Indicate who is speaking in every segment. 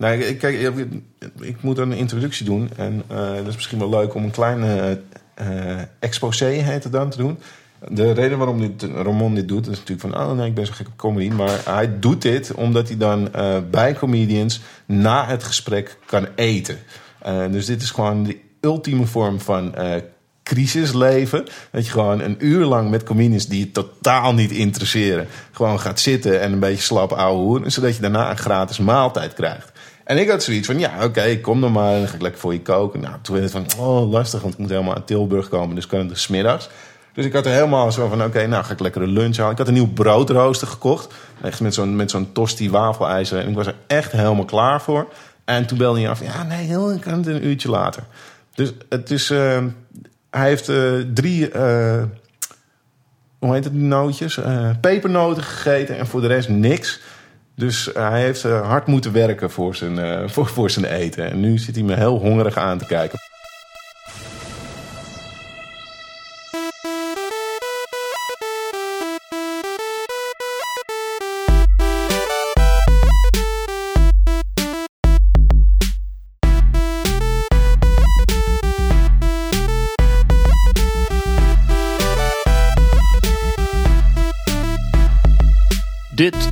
Speaker 1: Nee, kijk, ik, moet een introductie doen. En uh, dat is misschien wel leuk om een kleine uh, exposé dan te doen. De reden waarom dit, Ramon dit doet, is natuurlijk van... oh nee, ik ben zo gek op comedy. Maar hij doet dit omdat hij dan uh, bij comedians... na het gesprek kan eten. dus dit is gewoon de ultieme vorm van crisisleven. Dat je gewoon een uur lang met comedians die je totaal niet interesseren... gewoon gaat zitten en een beetje slap ouwe hoeren... zodat je daarna een gratis maaltijd krijgt. En ik had zoiets van, ja, oké, kom dan maar. Dan ga ik lekker voor je koken. Nou, toen werd het van, oh, lastig, want ik moet helemaal aan Tilburg komen. Dus kan het dus middags. Dus ik had er helemaal zo van, oké, nou ga ik lekker een lunch halen. Ik had een nieuw broodrooster gekocht. Echt met zo'n met zo'n tosti wafelijzer. En ik was er echt helemaal klaar voor. En toen belde hij af, ja, nee, heel, ik kan het een uurtje later. Dus het is, uh, hij heeft uh, drie, uh, hoe heet het, nootjes? pepernoten gegeten en voor de rest niks. Dus hij heeft hard moeten werken voor zijn, voor, voor zijn eten. En nu zit hij me heel hongerig aan te kijken.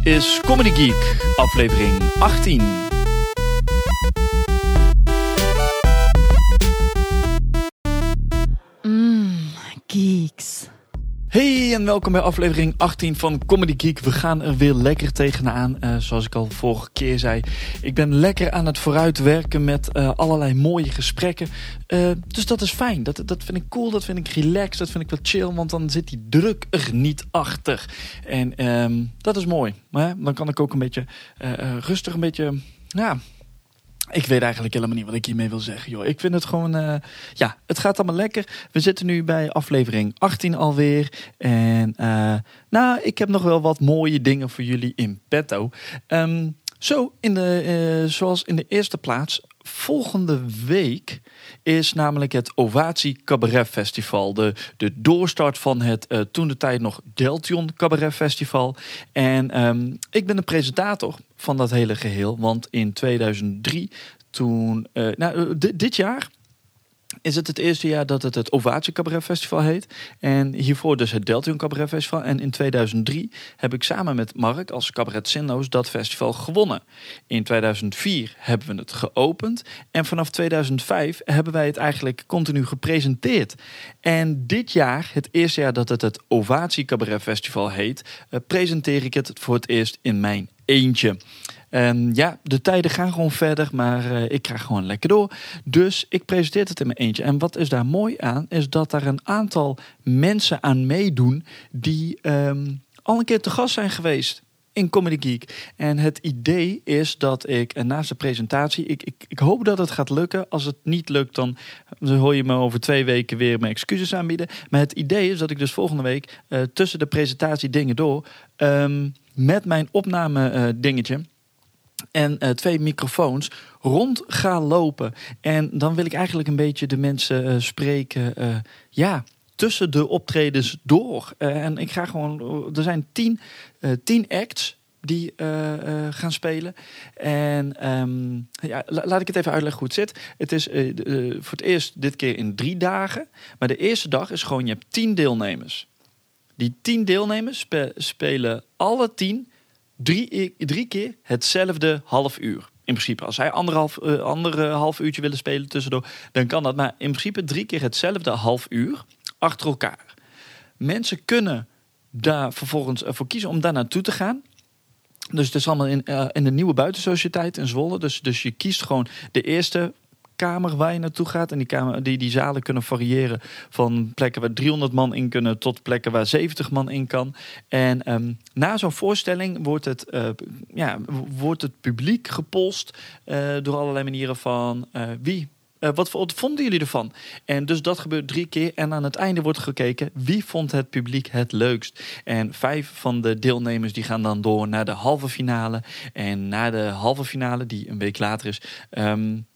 Speaker 2: Is Comedy Geek, aflevering 18. Welkom bij aflevering 18 van Comedy Geek. We gaan er weer lekker tegenaan. Uh, zoals ik al vorige keer zei. Ik ben lekker aan het vooruitwerken met uh, allerlei mooie gesprekken. Uh, dus dat is fijn. Dat, dat vind ik cool, dat vind ik relaxed, dat vind ik wel chill. Want dan zit die druk er niet achter. En um, dat is mooi. Maar dan kan ik ook een beetje rustig een beetje... Ja, ik weet eigenlijk helemaal niet wat ik hiermee wil zeggen. Joh. Ik vind het gewoon, uh, ja, het gaat allemaal lekker. We zitten nu bij aflevering 18 alweer. En uh, nou, ik heb nog wel wat mooie dingen voor jullie in petto. Um, zo, in de, uh, zoals in de eerste plaats, volgende week is namelijk het Ovatie Cabaret Festival. De, de doorstart van het uh, toen de tijd nog Deltion Cabaret Festival. En um, ik ben de presentator van dat hele geheel. Want in 2003, toen, uh, nou, dit jaar is het het eerste jaar dat het het Ovatie Cabaret Festival heet. En hiervoor dus het Deltion Cabaret Festival. En in 2003 heb ik samen met Mark als cabaret Zinloos dat festival gewonnen. In 2004 hebben we het geopend. En vanaf 2005 hebben wij het eigenlijk continu gepresenteerd. En dit jaar, het eerste jaar dat het het Ovatie Cabaret Festival heet, uh, presenteer ik het voor het eerst in mijn eentje. En ja, de tijden gaan gewoon verder, maar uh, ik krijg gewoon lekker door. Dus ik presenteer het in mijn eentje. En wat is daar mooi aan, is dat daar een aantal mensen aan meedoen die um, al een keer te gast zijn geweest in Comedy Geek. En het idee is dat ik naast de presentatie, ik, ik, ik hoop dat het gaat lukken. Als het niet lukt, dan, hoor je me over twee weken weer mijn excuses aanbieden. Maar het idee is dat ik dus volgende week uh, tussen de presentatie dingen door um, met mijn opname uh, dingetje en uh, twee microfoons rond gaan lopen. En dan wil ik eigenlijk een beetje de mensen uh, spreken. Uh, ja, tussen de optredens door. en ik ga gewoon. Er zijn tien, tien acts die gaan spelen. En um, ja, laat ik het even uitleggen hoe het zit. Het is voor het eerst dit keer in drie dagen. Maar de eerste dag is gewoon: je hebt tien deelnemers. Die tien deelnemers spe spelen alle tien drie, drie keer hetzelfde half uur. In principe, als zij anderhalf, uh, andere half uurtje willen spelen tussendoor, dan kan dat. Maar in principe drie keer hetzelfde half uur achter elkaar. Mensen kunnen daar vervolgens voor kiezen om daar naartoe te gaan. Dus het is allemaal in, uh, in de nieuwe buitensociëteit in Zwolle. Dus, dus je kiest gewoon de eerste kamer waar je naartoe gaat. En die, kamer, die, die zalen kunnen variëren van plekken waar 300 man in kunnen tot plekken waar 70 man in kan. En um, na zo'n voorstelling wordt het, uh, ja, wordt het publiek gepolst uh, door allerlei manieren van uh, wie wat, vonden jullie ervan? En dus dat gebeurt drie keer. En aan het einde wordt gekeken wie vond het publiek het leukst. En vijf van de deelnemers die gaan dan door naar de halve finale. En na de halve finale, die een week later is. Um,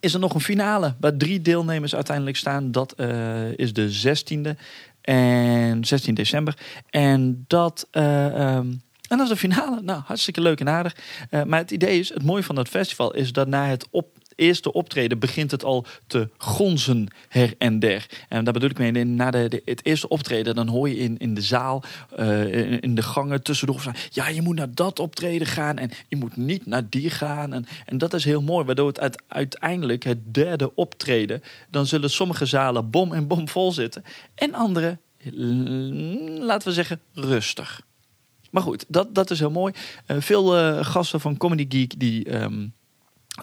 Speaker 2: is er nog een finale waar drie deelnemers uiteindelijk staan. Dat uh, is de 16e en 16 december. En dat uh, um, En dat is de finale. Nou, hartstikke leuk en aardig. Eh, maar het idee is, het mooie van dat festival is dat na het op, eerste optreden begint het al te gonzen her en der. En daar bedoel ik mee, na de, het eerste optreden, dan hoor je in, in de zaal, eh, in, de gangen tussendoor van, ja, je moet naar dat optreden gaan en je moet niet naar die gaan. En, en dat is heel mooi, waardoor het uit, uiteindelijk het derde optreden, dan zullen sommige zalen bom en bom vol zitten en andere, laten we zeggen, rustig. Maar goed, dat, dat is heel mooi. Eh, veel eh, gasten van Comedy Geek die ehm,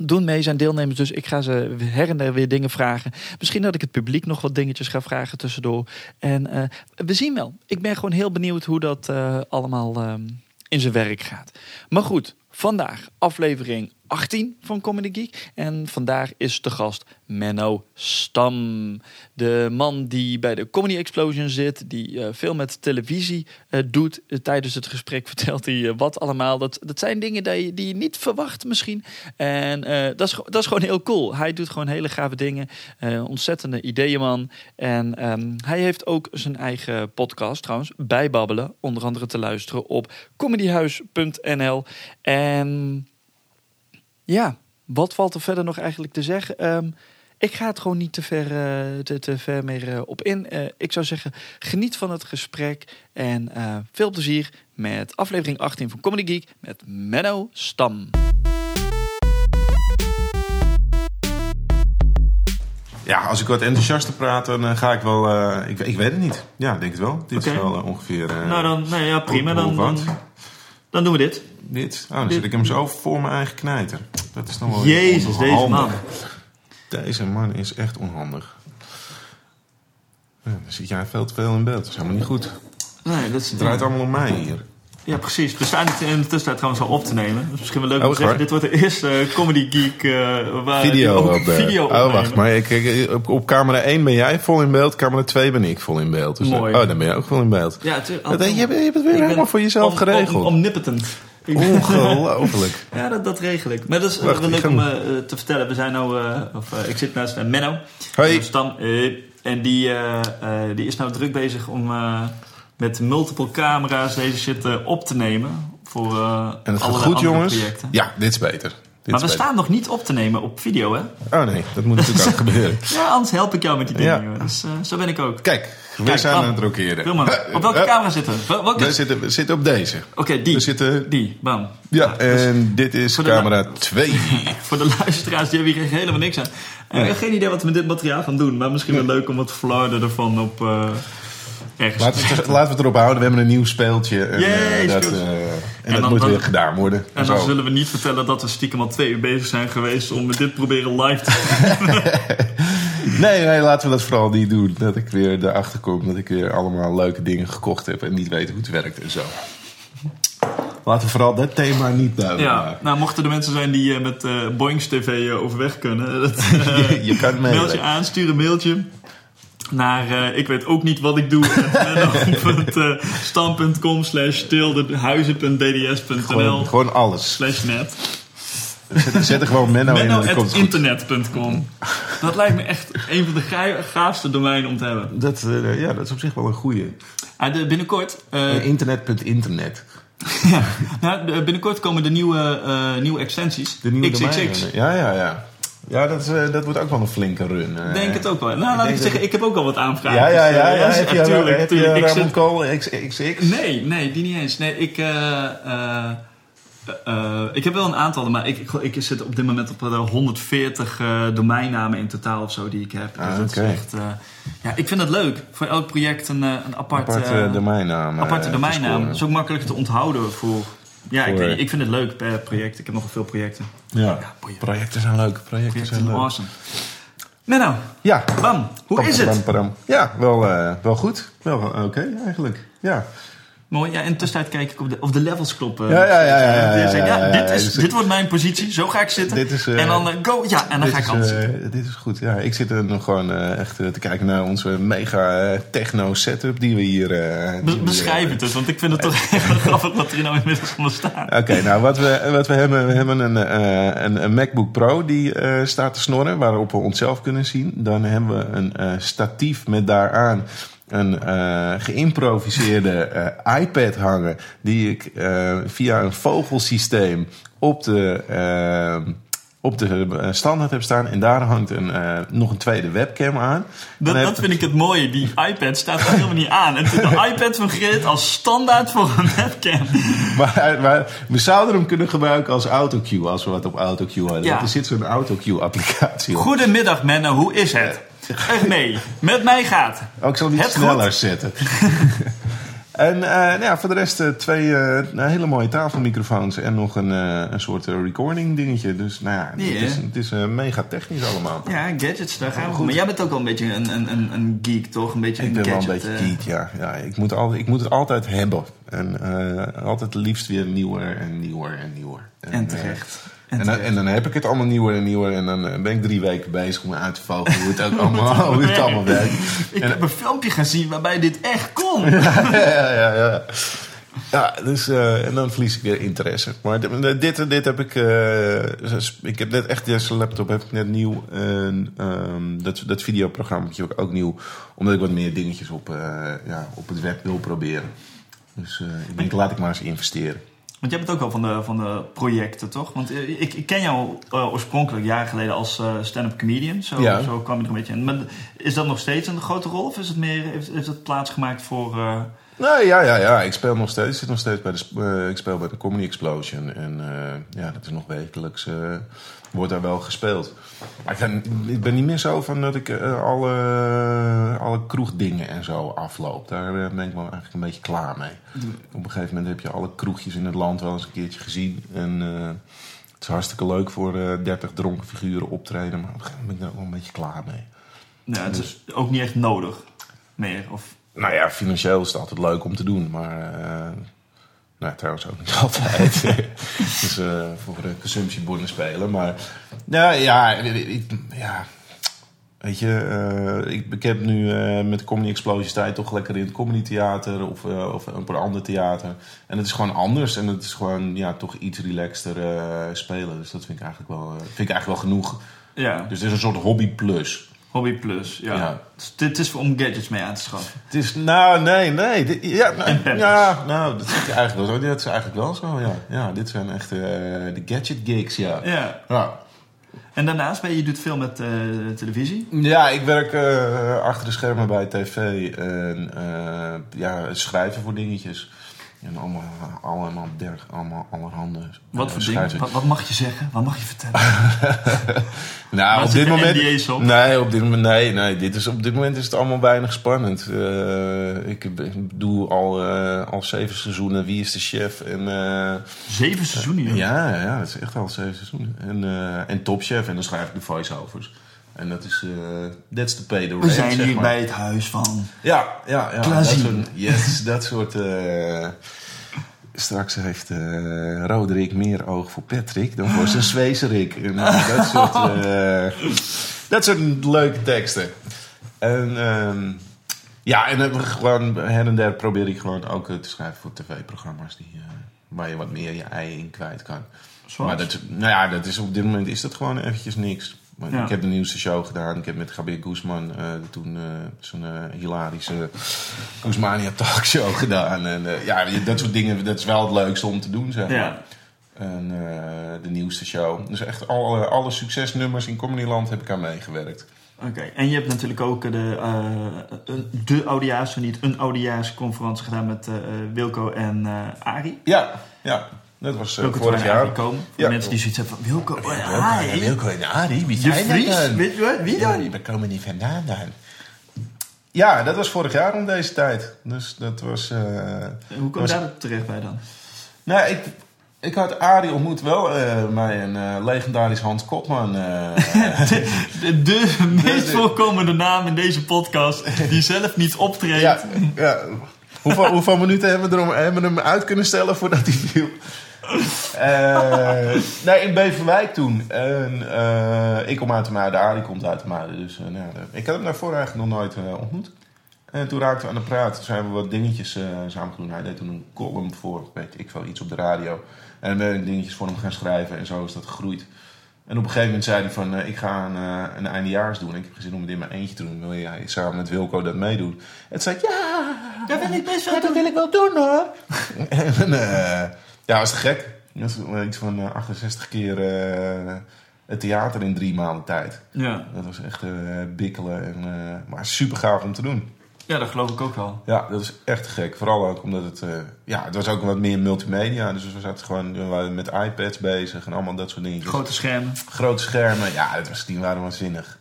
Speaker 2: doen mee, zijn deelnemers. Dus ik ga ze her en der weer dingen vragen. Misschien dat ik het publiek nog wat dingetjes ga vragen tussendoor. En eh, we zien wel. Ik ben gewoon heel benieuwd hoe dat eh, allemaal ehm, in zijn werk gaat. Maar goed, vandaag aflevering 18 van Comedy Geek. En vandaag is de gast Menno Stam. De man die bij de Comedy Explosion zit. Die eh, veel met televisie eh, doet. Eh, tijdens het gesprek vertelt hij wat allemaal. Dat, dat zijn dingen die je, niet verwacht misschien. En dat, is, dat is gewoon heel cool. Hij doet gewoon hele gave dingen. Ontzettende ideeënman. En ehm, hij heeft ook zijn eigen podcast trouwens. Bijbabbelen. Onder andere te luisteren op comedyhuis.nl. En ja, wat valt er verder nog eigenlijk te zeggen? Ehm, ik ga het gewoon niet te ver, eh, te, te ver meer eh, op in. Eh, ik zou zeggen, geniet van het gesprek. En eh, veel plezier met aflevering 18 van Comedy Geek met Menno Stam.
Speaker 1: Ja, als ik wat enthousiaster praat, dan ga ik wel... eh, ik, ik weet het niet. Ja, ik denk het wel. Dit is wel ongeveer... eh,
Speaker 2: nou, dan, nee, ja, prima.
Speaker 1: hoe-
Speaker 2: Dan,
Speaker 1: hoe
Speaker 2: dan,
Speaker 1: wat?
Speaker 2: dan doen we dit.
Speaker 1: Dit? Oh, dan
Speaker 2: Dit-
Speaker 1: zet ik hem zo voor mijn eigen knijter. Dat is dan wel
Speaker 2: Jezus, deze man.
Speaker 1: Deze man is echt onhandig. Ja, dan zit jij veel te veel in beeld. Dat is helemaal niet goed.
Speaker 2: Nee, dat is
Speaker 1: Het draait allemaal om mij hier.
Speaker 2: Ja, precies. We staan het in de tussentijd trouwens al op te nemen. Dat is misschien wel leuk
Speaker 1: Oh,
Speaker 2: om te zeggen. Dit wordt de eerste eh, Comedy Geek eh waar
Speaker 1: Video
Speaker 2: ook
Speaker 1: op de...
Speaker 2: video
Speaker 1: oh,
Speaker 2: opnemen.
Speaker 1: wacht. Maar ik, ik- op, op camera 1 ben jij vol in beeld. Camera 2 ben ik vol in beeld. Dus,
Speaker 2: Mooi.
Speaker 1: Oh, dan ben jij ook vol in beeld.
Speaker 2: Ja, het,
Speaker 1: Dat- je, hebt- je hebt het weer helemaal voor jezelf
Speaker 2: om-
Speaker 1: geregeld.
Speaker 2: om- omnipotent.
Speaker 1: Ongelooflijk.
Speaker 2: Ja, dat, dat regel ik. Maar dat is
Speaker 1: Wacht,
Speaker 2: wel leuk om te vertellen. We zijn nou, eh, of, eh, ik zit naast eh, Menno.
Speaker 1: Hoi.
Speaker 2: Stam. en die, die is nou druk bezig om met multiple camera's deze shit op te nemen. Voor
Speaker 1: En het gaat goed, jongens.
Speaker 2: projecten.
Speaker 1: Ja, dit is beter. Dit
Speaker 2: Maar we
Speaker 1: beter.
Speaker 2: staan nog niet op te nemen op video, hè?
Speaker 1: Oh nee, dat moet natuurlijk ook gebeuren.
Speaker 2: Ja, anders help ik jou met die dingen.
Speaker 1: Ja.
Speaker 2: Dus zo ben ik ook.
Speaker 1: Kijk, we zijn aan het rockeren.
Speaker 2: Op welke
Speaker 1: Eh,
Speaker 2: camera zitten we? Wel- Welke?
Speaker 1: We zitten, we zitten op deze.
Speaker 2: Oké, die.
Speaker 1: We zitten...
Speaker 2: Die, bam.
Speaker 1: Ja,
Speaker 2: Nou, dus
Speaker 1: en dit is camera 2.
Speaker 2: voor de luisteraars, die hebben hier helemaal niks aan. En ik heb geen idee wat we met dit materiaal gaan doen. Maar misschien wel leuk om wat flarden ervan op eh, ergens.
Speaker 1: Laten we, het, laten we het erop houden. We hebben een nieuw speeltje. En,
Speaker 2: Yay,
Speaker 1: eh, dat, eh, en,
Speaker 2: En
Speaker 1: dat
Speaker 2: dan-
Speaker 1: moet
Speaker 2: dan-
Speaker 1: weer gedaan worden.
Speaker 2: en dan
Speaker 1: Zo.
Speaker 2: zullen we niet vertellen dat we stiekem al twee uur bezig zijn geweest om dit proberen live te
Speaker 1: Nee, nee, laten we dat vooral niet doen. Dat ik weer erachter kom dat ik weer allemaal leuke dingen gekocht heb en niet weet hoe het werkt en zo. Laten we vooral dat thema niet duidelijk
Speaker 2: Ja,
Speaker 1: maken.
Speaker 2: nou mochten er mensen zijn die eh, met eh Boings TV eh, overweg kunnen. Dat,
Speaker 1: Je kan mailen.
Speaker 2: mailtje aan, stuur een mailtje naar ik weet ook niet wat ik doe. stam.com slash tildehuizen.dds.nl
Speaker 1: Gewoon, gewoon alles.
Speaker 2: slash net.
Speaker 1: Zet, zet er gewoon Menno, in en
Speaker 2: Menno
Speaker 1: goed.
Speaker 2: internet.com. Dat lijkt me echt een van de gaafste domeinen om te hebben.
Speaker 1: Dat, eh, ja, dat is op zich wel een goeie.
Speaker 2: Ah, de- binnenkort, eh,
Speaker 1: Uh, Internet.internet.
Speaker 2: ja, nou, de- binnenkort komen de nieuwe, eh, nieuwe extensies.
Speaker 1: De nieuwe
Speaker 2: XXX.
Speaker 1: domeinen. Ja, ja, ja. Ja, dat, is, eh, dat wordt ook wel een flinke run. eh.
Speaker 2: Denk het ook wel. Nou, laat ik zeggen, ik heb ook al wat aanvragen.
Speaker 1: Ja, ja, ja.
Speaker 2: Dus,
Speaker 1: ja.
Speaker 2: eh,
Speaker 1: Heb je,
Speaker 2: tuurlijk,
Speaker 1: heb je
Speaker 2: tuurlijk. Ik
Speaker 1: Ramon
Speaker 2: zit-
Speaker 1: XX?
Speaker 2: Nee, nee, die niet eens. Nee, ik, eh, eh, eh, ik heb wel een aantal, maar ik, ik, ik zit op dit moment op eh, 140 eh, domeinnamen in totaal of zo die ik heb. Dus
Speaker 1: Ah,
Speaker 2: dat is echt, ja, ik vind het leuk. Voor elk project een, een apart,
Speaker 1: Aparte domeinnaam.
Speaker 2: aparte
Speaker 1: te
Speaker 2: domeinnaam. Dat is ook makkelijker te onthouden voor... Ja, ik,
Speaker 1: Voor-
Speaker 2: ik vind het leuk per project. Ik heb nogal veel projecten.
Speaker 1: Ja, projecten zijn leuk. Projecten
Speaker 2: Projecten
Speaker 1: zijn leuk.
Speaker 2: awesome. Menno,
Speaker 1: Ja.
Speaker 2: bam, hoe is het?
Speaker 1: Ja, wel, wel goed. Wel oké eigenlijk. Ja.
Speaker 2: Mooi, ja, de tussentijd kijk ik of de, of de levels kloppen.
Speaker 1: Ja, ja, ja, ja, ja,
Speaker 2: ik-
Speaker 1: ja, ja,
Speaker 2: dit,
Speaker 1: ja,
Speaker 2: is, dit wordt mijn positie, zo ga ik zitten.
Speaker 1: Dit is, eh,
Speaker 2: en dan eh, go, ja, en dan ga ik anders zitten.
Speaker 1: dit is goed. Ja, ik zit er nog gewoon echt te kijken naar onze mega eh, techno setup die we hier.
Speaker 2: Be- beschrijf het dus, want ik vind het toch echt grappig wat er nou inmiddels van staat.
Speaker 1: Oké, nou wat we, wat we hebben, we hebben een, een, een MacBook Pro die staat te snorren, waarop we onszelf kunnen zien. Dan hebben we een statief met daaraan een eh, geïmproviseerde eh, iPad hangen. Die ik eh, via een vogelsysteem op de, op de standaard heb staan. En daar hangt een, nog een tweede webcam aan.
Speaker 2: Dat,
Speaker 1: heb-
Speaker 2: dat vind ik het mooie. Die iPad staat er helemaal niet aan. En de iPad fungeert als standaard voor een webcam.
Speaker 1: Maar, maar we zouden hem kunnen gebruiken als autocue. Als we wat op autocue hadden.
Speaker 2: Ja.
Speaker 1: Want Er zit zo'n autocue applicatie op.
Speaker 2: Goedemiddag Menno, hoe is het? Echt mee. Met mij gaat.
Speaker 1: Oh, ik zal die
Speaker 2: Het
Speaker 1: sneller
Speaker 2: goed.
Speaker 1: zetten. en eh, nou ja, voor de rest eh, twee eh, hele mooie tafelmicrofoons en nog een, een soort recording dingetje. Dus nou ja, het is, het is mega technisch allemaal.
Speaker 2: Ja, gadgets, daar gaan we
Speaker 1: Goed.
Speaker 2: Maar jij bent ook wel een beetje een, een, een, een geek, toch? Een beetje
Speaker 1: Ik
Speaker 2: een
Speaker 1: ben wel een
Speaker 2: gadget.
Speaker 1: beetje geek, ja. ja ik, moet al, ik moet het altijd hebben. En altijd het liefst weer nieuwer en nieuwer en nieuwer.
Speaker 2: En
Speaker 1: eh,
Speaker 2: terecht. En
Speaker 1: En dan,
Speaker 2: terecht.
Speaker 1: en dan heb ik het allemaal nieuwer en nieuwer. En dan eh, ben ik drie weken bezig om uit te vogelen hoe het ook allemaal, hoe het allemaal werkt.
Speaker 2: Ik
Speaker 1: En-
Speaker 2: heb een filmpje gezien waarbij dit echt kon.
Speaker 1: ja, ja, ja, ja. Ja, dus, eh, en dan verlies ik weer interesse. Maar dit, dit, dit heb ik... eh, ik heb net echt deze laptop heb ik net nieuw. En, ehm, dat, dat videoprogramma heb ik ook nieuw. Omdat ik wat meer dingetjes op, ja, op het web wil proberen. Dus ik denk, laat ik maar eens investeren.
Speaker 2: Want jij bent ook wel van de, van de projecten, toch? Want eh, ik, ik ken jou eh, oorspronkelijk jaren geleden als eh, stand-up comedian. Zo,
Speaker 1: Ja.
Speaker 2: zo kwam je er een beetje in. Maar is dat nog steeds een grote rol? Of is het meer, heeft, heeft het plaatsgemaakt voor...
Speaker 1: Nou ja, ja, ja. Ik speel nog steeds. Ik zit nog steeds bij de, eh, ik speel bij de Comedy Explosion. En eh, ja, dat is nog wekelijks. eh, wordt daar wel gespeeld. Maar ik ben, ik ben niet meer zo van dat ik alle, alle kroegdingen en zo afloop. Daar ben ik wel eigenlijk een beetje klaar mee. Op een gegeven moment heb je alle kroegjes in het land wel eens een keertje gezien. En het is hartstikke leuk voor eh 30 dronken figuren optreden. Maar op een gegeven moment ben ik daar ook wel een beetje klaar mee.
Speaker 2: nou, het is ook niet echt nodig meer. Of,
Speaker 1: Nou ja, financieel is het altijd leuk om te doen, maar. eh nou, trouwens ook niet altijd. dus eh, voor de consumptiebonnen spelen. Maar. Nou ja, ik, ja. Weet je, eh, ik, ik heb nu eh, met de Comedy Explosion tijd toch lekker in het comedy theater of, of op een ander theater. En het is gewoon anders en het is gewoon ja, toch iets relaxter spelen. Dus dat vind ik eigenlijk wel, vind ik eigenlijk wel genoeg.
Speaker 2: ja,
Speaker 1: Dus het is een soort hobby plus.
Speaker 2: Hobby plus. Ja.
Speaker 1: Ja.
Speaker 2: Dus dit is om gadgets mee aan te schaffen.
Speaker 1: Het is, nou, nee, nee. Dit- ja, nou, ja, nou, dat zeg je eigenlijk wel zo. Dat is eigenlijk wel zo, ja. Ja, dit zijn echt eh, de gadget gigs, ja.
Speaker 2: Ja.
Speaker 1: Ja,
Speaker 2: En daarnaast, ben je, je doet veel met eh, televisie.
Speaker 1: ja ik werk eh, achter de schermen bij tv en ja, schrijven voor dingetjes. En allemaal, allemaal, derg, allemaal allerhande.
Speaker 2: Wat
Speaker 1: eh,
Speaker 2: voor dingen? Wat, wat mag je zeggen? Wat mag je vertellen?
Speaker 1: Nou, op dit moment.
Speaker 2: Op?
Speaker 1: Nee, op dit moment, nee, nee dit is, op dit moment is het allemaal weinig spannend. Eh, ik, ik doe al, eh, al zeven seizoenen Wie is de Chef? En,
Speaker 2: Zeven seizoenen.
Speaker 1: ja, ja, dat is echt al zeven seizoenen. En, en Top Chef, en dan schrijf ik de voice-overs. En dat is, eh that's the pay the
Speaker 2: We zijn
Speaker 1: zeg
Speaker 2: hier
Speaker 1: maar.
Speaker 2: bij het huis van.
Speaker 1: Ja, ja, ja. Dat soort, yes, dat soort... eh, straks heeft eh, Roderick meer oog voor Patrick dan voor zijn Zwezerik. En dat soort... dat soort leuke teksten. En... ehm, ja, en dan gewoon her en der probeer ik gewoon ook te schrijven voor tv-programma's die, waar je wat meer je ei in kwijt kan.
Speaker 2: Zoals?
Speaker 1: Maar dat, nou ja, dat is, op dit moment is dat gewoon eventjes niks. Maar
Speaker 2: Ja.
Speaker 1: Ik heb de nieuwste show gedaan. Ik heb met Gabriel Guzman eh, toen eh, zo'n eh, hilarische Guzmania talkshow gedaan. En ja, dat soort dingen, dat is wel het leukste om te doen, zeg maar.
Speaker 2: Ja.
Speaker 1: En de nieuwste show. Dus echt alle, alle succesnummers in Comedyland heb ik aan meegewerkt.
Speaker 2: Oké, en je hebt natuurlijk ook de, een- de oudejaars, niet een oudejaarsconferentie gedaan met Wilco en Arie.
Speaker 1: Ja, ja. Dat was eh, vorig
Speaker 2: en
Speaker 1: jaar.
Speaker 2: komen. Voor
Speaker 1: Ja.
Speaker 2: mensen die zoiets hebben van Wilco en
Speaker 1: Wilco,
Speaker 2: Arie.
Speaker 1: Wilco en Arie, wie zijn dat?
Speaker 2: Wie dan?
Speaker 1: waar komen die vandaan dan? Ja, dat was vorig jaar om deze tijd. Dus dat was... eh,
Speaker 2: Hoe kom
Speaker 1: was-
Speaker 2: daar terecht bij dan?
Speaker 1: Nou, ik, ik had Arie ontmoet wel eh bij een legendarisch Hans Kopman.
Speaker 2: De, de meest
Speaker 1: de-
Speaker 2: voorkomende naam in deze podcast, die zelf niet optreedt.
Speaker 1: ja, ja. Hoeveel, hoeveel minuten hebben we, erom, hebben we hem uit kunnen stellen voordat hij viel? Eh, nee, in Beverwijk toen. En, eh, ik kom uit de Muiden, Arie komt uit de Muiden. Dus, nou, ja, ik had hem daarvoor eigenlijk nog nooit ontmoet. En toen raakten we aan de praat. Toen zijn we wat dingetjes samen gedaan. Hij deed toen een column voor, weet ik veel, iets op de radio. En we zijn dingetjes voor hem gaan schrijven. En zo is dat gegroeid. En op een gegeven moment zei hij van, ik ga een, een eindejaars doen. Ik heb gezin om het in mijn eentje te doen. Wil jij samen met Wilco dat meedoen? En toen zei ik, ja,
Speaker 2: Dat wil ik best
Speaker 1: ja, dat wil ik wel doen hoor. en ja, was te gek. Dat is wel iets van eh, 68 keer eh, het theater in drie maanden tijd.
Speaker 2: Ja.
Speaker 1: Dat was echt eh, bikkelen. En, eh, maar super gaaf om te doen.
Speaker 2: ja, dat geloof ik ook wel.
Speaker 1: Ja, dat is echt gek. Vooral ook omdat het... eh, ja, het was ook wat meer multimedia. Dus we zaten gewoon we waren met iPads bezig en allemaal dat soort dingen.
Speaker 2: Grote schermen.
Speaker 1: Grote schermen. Ja, dat was, die waren waanzinnig.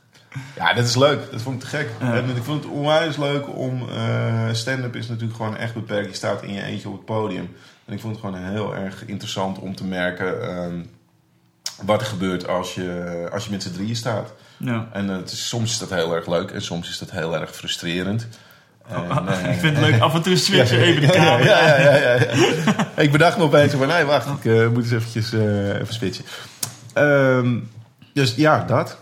Speaker 1: Ja, dat is leuk. Dat vond ik te gek.
Speaker 2: Ja.
Speaker 1: En ik vond het onwijs leuk om... eh, Stand-up is natuurlijk gewoon echt beperkt. Je staat in je eentje op het podium. En ik vond het gewoon heel erg interessant om te merken... ehm, wat er gebeurt als je, als je met z'n drieën staat.
Speaker 2: Ja.
Speaker 1: En eh, het is, soms is dat heel erg leuk en soms is dat heel erg frustrerend. En, eh,
Speaker 2: ik vind het leuk af en toe switchen even de camera.
Speaker 1: Ja, ja, ja, ja, ja. ik bedacht me opeens van, nee, wacht, ik eh, moet eens eventjes eh, even switchen. Ehm, dus ja, dat.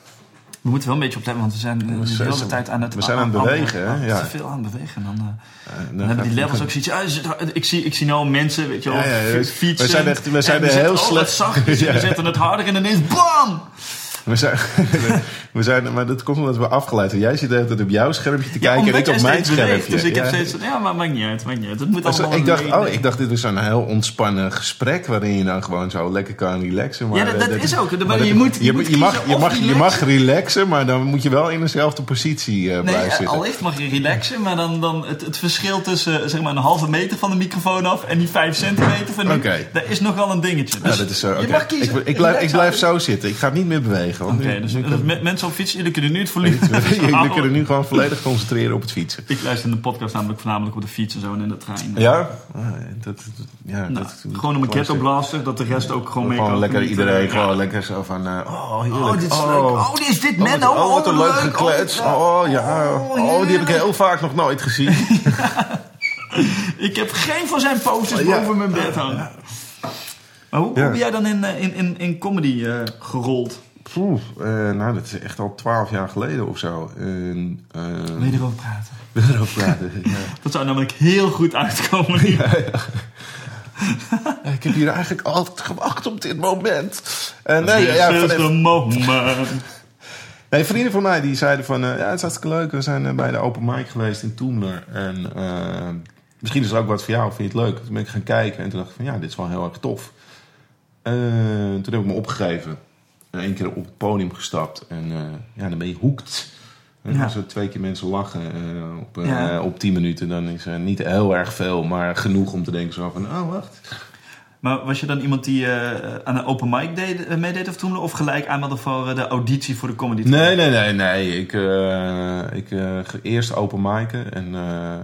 Speaker 2: We moeten wel een beetje opletten, want we zijn de
Speaker 1: zijn-
Speaker 2: hele tijd aan het...
Speaker 1: we zijn aan het bewegen, hè? Ja.
Speaker 2: Te veel aan het bewegen. Dan, eh,
Speaker 1: Eh,
Speaker 2: dan hebben die levels ook zoiets... ah, ik, zie, ik zie nou mensen, weet je wel,
Speaker 1: Ja, ja, ja.
Speaker 2: fi- fietsen.
Speaker 1: We zijn echt- we zijn er
Speaker 2: zetten,
Speaker 1: heel
Speaker 2: oh,
Speaker 1: slecht-
Speaker 2: wat zachtjes, we zetten het harder en ineens BAM!
Speaker 1: We zijn, we zijn, maar dat komt omdat we afgeleid zijn. Jij zit de hele tijd op jouw schermpje te kijken en ik op mijn
Speaker 2: beweegt,
Speaker 1: schermpje.
Speaker 2: Dus ik heb
Speaker 1: Ja.
Speaker 2: steeds... Ja, maar maakt niet uit, maakt niet uit. Het moet
Speaker 1: Dus
Speaker 2: allemaal
Speaker 1: ik, dacht, oh, ik dacht, dit was een heel ontspannen gesprek waarin je dan gewoon zo lekker kan relaxen. Maar
Speaker 2: Ja, dat-
Speaker 1: eh,
Speaker 2: dat is ook. Maar
Speaker 1: maar
Speaker 2: je
Speaker 1: dat-
Speaker 2: moet- je moet
Speaker 1: je, mag,
Speaker 2: kiezen
Speaker 1: je, mag, je
Speaker 2: relaxen.
Speaker 1: mag relaxen, maar dan moet je wel in dezelfde positie eh,
Speaker 2: Nee,
Speaker 1: blijven
Speaker 2: eh,
Speaker 1: zitten.
Speaker 2: allicht mag je relaxen, maar dan, dan het, het verschil tussen zeg maar een halve meter van de microfoon af en die vijf centimeter van nu,
Speaker 1: Oké.
Speaker 2: dat is nog wel een dingetje.
Speaker 1: Ja,
Speaker 2: Dus
Speaker 1: dat is, eh,
Speaker 2: je mag kiezen.
Speaker 1: Ik, ik, blijf, ik blijf zo zitten. Ik ga niet meer bewegen. Want
Speaker 2: Oké, dus, dus mensen op fietsen, jullie kunnen nu het volume
Speaker 1: Jullie kunnen nu gewoon volledig concentreren op het fietsen.
Speaker 2: Ik luister in de podcast namelijk voornamelijk op de fiets en zo en in de trein.
Speaker 1: Ja? Ah, dat, ja
Speaker 2: Nou,
Speaker 1: dat,
Speaker 2: gewoon om een ghetto blaster, dat de rest ook gewoon mee
Speaker 1: Gewoon
Speaker 2: kan
Speaker 1: lekker iedereen,
Speaker 2: Ja.
Speaker 1: gewoon lekker zo van... eh, oh, heerlijk.
Speaker 2: Oh, dit is leuk. Oh, dit is dit
Speaker 1: Oh,
Speaker 2: Menno.
Speaker 1: wat, oh, wat een leuk
Speaker 2: leuk.
Speaker 1: geklets.
Speaker 2: Oh,
Speaker 1: Oh, ja.
Speaker 2: oh,
Speaker 1: Oh, die heb ik heel vaak nog nooit gezien.
Speaker 2: Ik heb geen van zijn posters
Speaker 1: Oh, ja.
Speaker 2: boven mijn bed hangen. Maar hoe,
Speaker 1: Ja.
Speaker 2: hoe ben jij dan in, eh, in, in, in comedy eh, gerold?
Speaker 1: Poeh, eh, nou, dat is echt al twaalf jaar geleden of zo. En, eh,
Speaker 2: Wil je erover praten?
Speaker 1: wil je erover praten? ja.
Speaker 2: Dat zou namelijk heel goed uitkomen.
Speaker 1: Ja, ik heb hier eigenlijk altijd gewacht op dit moment. Eh, nee, ja, van-
Speaker 2: moment.
Speaker 1: Nee, vrienden van mij die zeiden van... ja, het is hartstikke leuk. We zijn bij de open mic geweest in Toemler. En misschien is er ook wat voor jou. Vind je het leuk? Toen ben ik gaan kijken. En toen dacht ik van ja, dit is wel heel erg tof. Toen heb ik me opgegeven. En één keer op het podium gestapt. En eh, ja, dan ben je hoekt. En
Speaker 2: Ja.
Speaker 1: als er twee keer mensen lachen eh, op, eh,
Speaker 2: Ja.
Speaker 1: op tien minuten... dan is er niet heel erg veel. Maar genoeg om te denken zo van... Oh, wacht.
Speaker 2: Maar was je dan iemand die eh, aan een open mic deed, eh, meedeed of toen? Of gelijk aanmeldde voor eh, de auditie voor de comedy?
Speaker 1: Nee, nee, nee, nee. Ik, eh, ik eh, eerst open mic'en en eh,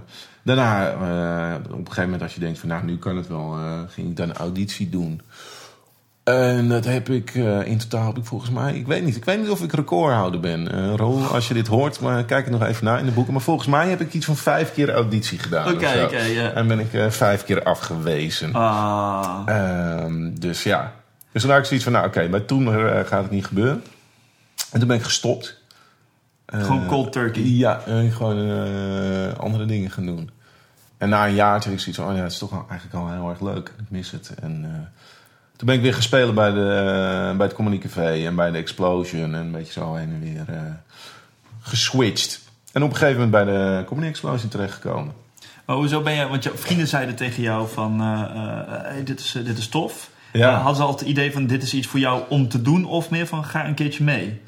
Speaker 1: daarna eh, op een gegeven moment als je denkt van nou nu kan het wel, eh, ging ik dan een auditie doen. En dat heb ik eh, in totaal heb ik volgens mij, ik weet niet, ik weet niet of ik recordhouder ben. Roel, als je dit hoort, maar kijk er nog even naar in de boeken. Maar volgens mij heb ik iets van vijf keer auditie gedaan.
Speaker 2: Oké, oké.
Speaker 1: En ben ik eh, vijf keer afgewezen.
Speaker 2: Ah.
Speaker 1: Ehm, dus ja. Dus toen had ik zoiets van, nou oké, bij toen gaat het niet gebeuren. En toen ben ik gestopt.
Speaker 2: Gewoon cold turkey.
Speaker 1: Ja, en gewoon andere dingen gaan doen. En na een jaar had ik zoiets van, oh ja, het is toch eigenlijk al heel erg leuk. Ik mis het. En toen ben ik weer gespeeld bij, de, eh, bij het Comedy Café en bij de Explosion. En een beetje zo heen en weer eh, geswitcht. En op een gegeven moment bij de Comedy Explosion terechtgekomen.
Speaker 2: Maar hoezo ben je... Want je vrienden zeiden tegen jou van... eh, hey, dit, is, dit is tof.
Speaker 1: Ja.
Speaker 2: Hadden ze altijd het idee van dit is iets voor jou om te doen? Of meer van ga een keertje mee?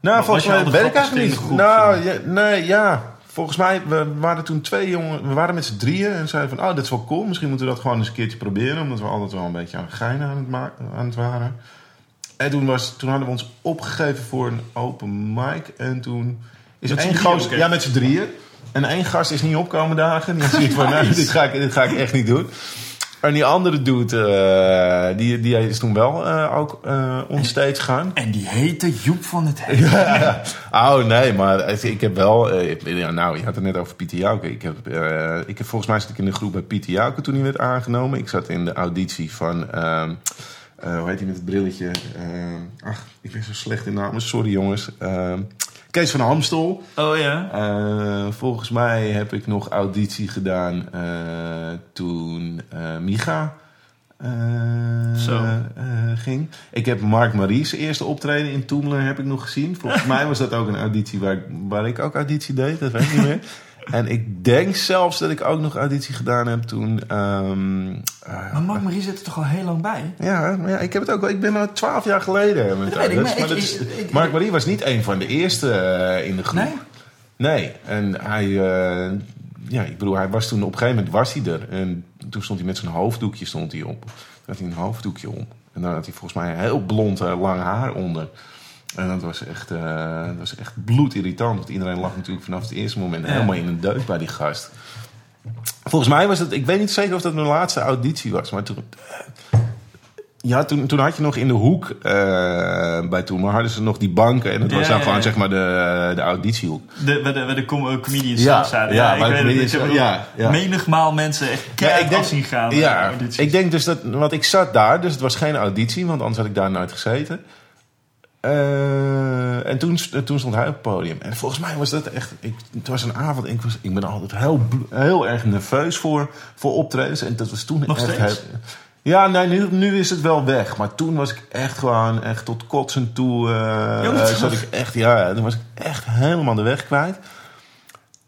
Speaker 1: Nou, volgens
Speaker 2: al
Speaker 1: mij weet ik eigenlijk niet. nou, ja, nee, ja. Volgens mij, we waren toen twee jongen, we waren met z'n drieën en zeiden van, oh, dit is wel cool. Misschien moeten we dat gewoon eens een keertje proberen, omdat we altijd wel een beetje aan geinen aan het, ma- aan het waren. En toen, was, toen hadden we ons opgegeven voor een open mic en toen is
Speaker 2: Met
Speaker 1: één ja, met z'n drieën. En één gast is niet opkomen dagen. Die had zoiets van, dit ga, ik, dit ga ik echt niet doen. En die andere dude, eh, die, die is toen wel eh, ook eh onstage gaan.
Speaker 2: En die heette Joep van het Hek.
Speaker 1: Ja. Oh nee, maar ik heb wel. ik- ja, nou, je had het net over Pieter Jouke. Ik heb, ik heb volgens mij zat ik in de groep bij Pieter Jouke toen hij werd aangenomen. Ik zat in de auditie van. ehm, eh, hoe heet hij met het brilletje? Ehm, ach, ik ben zo slecht in namen. Sorry jongens. Kees van Hamstel.
Speaker 2: Oh ja?
Speaker 1: Eh, volgens mij heb ik nog auditie gedaan eh, toen eh, Micha
Speaker 2: Zo.
Speaker 1: ging. Ik heb Mark Marie's eerste optreden in Toemler heb ik nog gezien. Volgens mij was dat ook een auditie waar ik, waar ik ook auditie deed. Dat weet ik niet meer. En ik denk zelfs dat ik ook nog auditie gedaan heb toen... ehm, eh,
Speaker 2: Maar Mark Marie zit er toch al heel lang bij?
Speaker 1: ja, maar ja, ik heb het ook wel. Ik ben al twaalf jaar geleden. Met
Speaker 2: Dat weet ik, maar
Speaker 1: is- Mark Marie was niet een van de eerste eh, in de groep.
Speaker 2: Nee?
Speaker 1: Nee, en hij, eh, ja, ik bedoel, hij was toen op een gegeven moment was hij er. En toen stond hij met zijn hoofddoekje stond hij op. Toen had hij een hoofddoekje om. En dan had hij volgens mij heel blond lang haar onder. En dat was echt, eh, dat was echt bloedirritant. Want iedereen lag natuurlijk vanaf het eerste moment helemaal in een deuk bij die gast. Volgens mij was het, ik weet niet zeker of dat mijn laatste auditie was. Maar toen, ja, toen, toen had je nog in de hoek eh, bij toen, maar hadden ze nog die banken. En dat
Speaker 2: Ja,
Speaker 1: was dan
Speaker 2: ja,
Speaker 1: gewoon
Speaker 2: ja.
Speaker 1: zeg maar de, de auditiehoek.
Speaker 2: De, waar de, de com- comedians
Speaker 1: Ja,
Speaker 2: zaten.
Speaker 1: ja,
Speaker 2: ik weet het. Ik
Speaker 1: ja, ja.
Speaker 2: menigmaal mensen echt keihard
Speaker 1: denk-
Speaker 2: af zien gaan. eh,
Speaker 1: Ja, ik denk dus dat, want ik zat daar, dus het was geen auditie, want anders had ik daar nooit gezeten. Eh, en toen, toen stond hij op het podium. En volgens mij was dat echt. Ik, het was een avond. Ik, was, ik ben altijd heel, heel erg nerveus voor, voor optredens. En dat was toen
Speaker 2: Nog
Speaker 1: echt. heel- ja, nee, nu, nu is het wel weg. Maar toen was ik echt gewoon echt tot kotsen toe. eh, zat ik echt, ja, toen was ik echt helemaal de weg kwijt.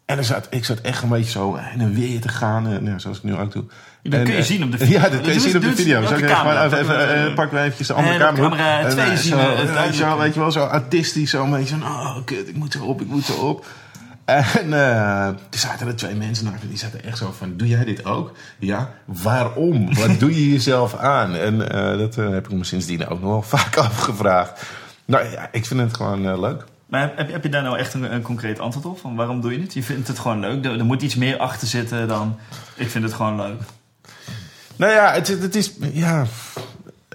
Speaker 1: En er zat, ik zat echt een beetje zo heen en weer te gaan. eh, nou, zoals ik nu ook doe.
Speaker 2: Dat
Speaker 1: En,
Speaker 2: kun je
Speaker 1: eh,
Speaker 2: zien op de video.
Speaker 1: Ja, dat kun je zien op de video.
Speaker 2: de
Speaker 1: ik even, even, even,
Speaker 2: Eh,
Speaker 1: pakken we eventjes de andere camera.
Speaker 2: camera
Speaker 1: En,
Speaker 2: twee
Speaker 1: eh,
Speaker 2: zien
Speaker 1: zo,
Speaker 2: we het
Speaker 1: weet, je wel,
Speaker 2: duidelijk.
Speaker 1: weet je wel, zo autistisch. Zo een beetje van, oh kut, ik moet zo op, ik moet zo op. En er zaten er twee mensen naast die zaten echt zo van, doe jij dit ook? Ja, waarom? Wat doe je jezelf aan? En dat heb ik me sindsdien ook nog wel vaak afgevraagd. Nou ja, ik vind het gewoon leuk.
Speaker 2: Maar heb- heb, heb je daar nou echt een, een concreet antwoord op? Van waarom doe je het? Je vindt het gewoon leuk. Er, er moet iets meer achter zitten dan... Ik vind het gewoon leuk.
Speaker 1: Nou ja, het, het is. Ja.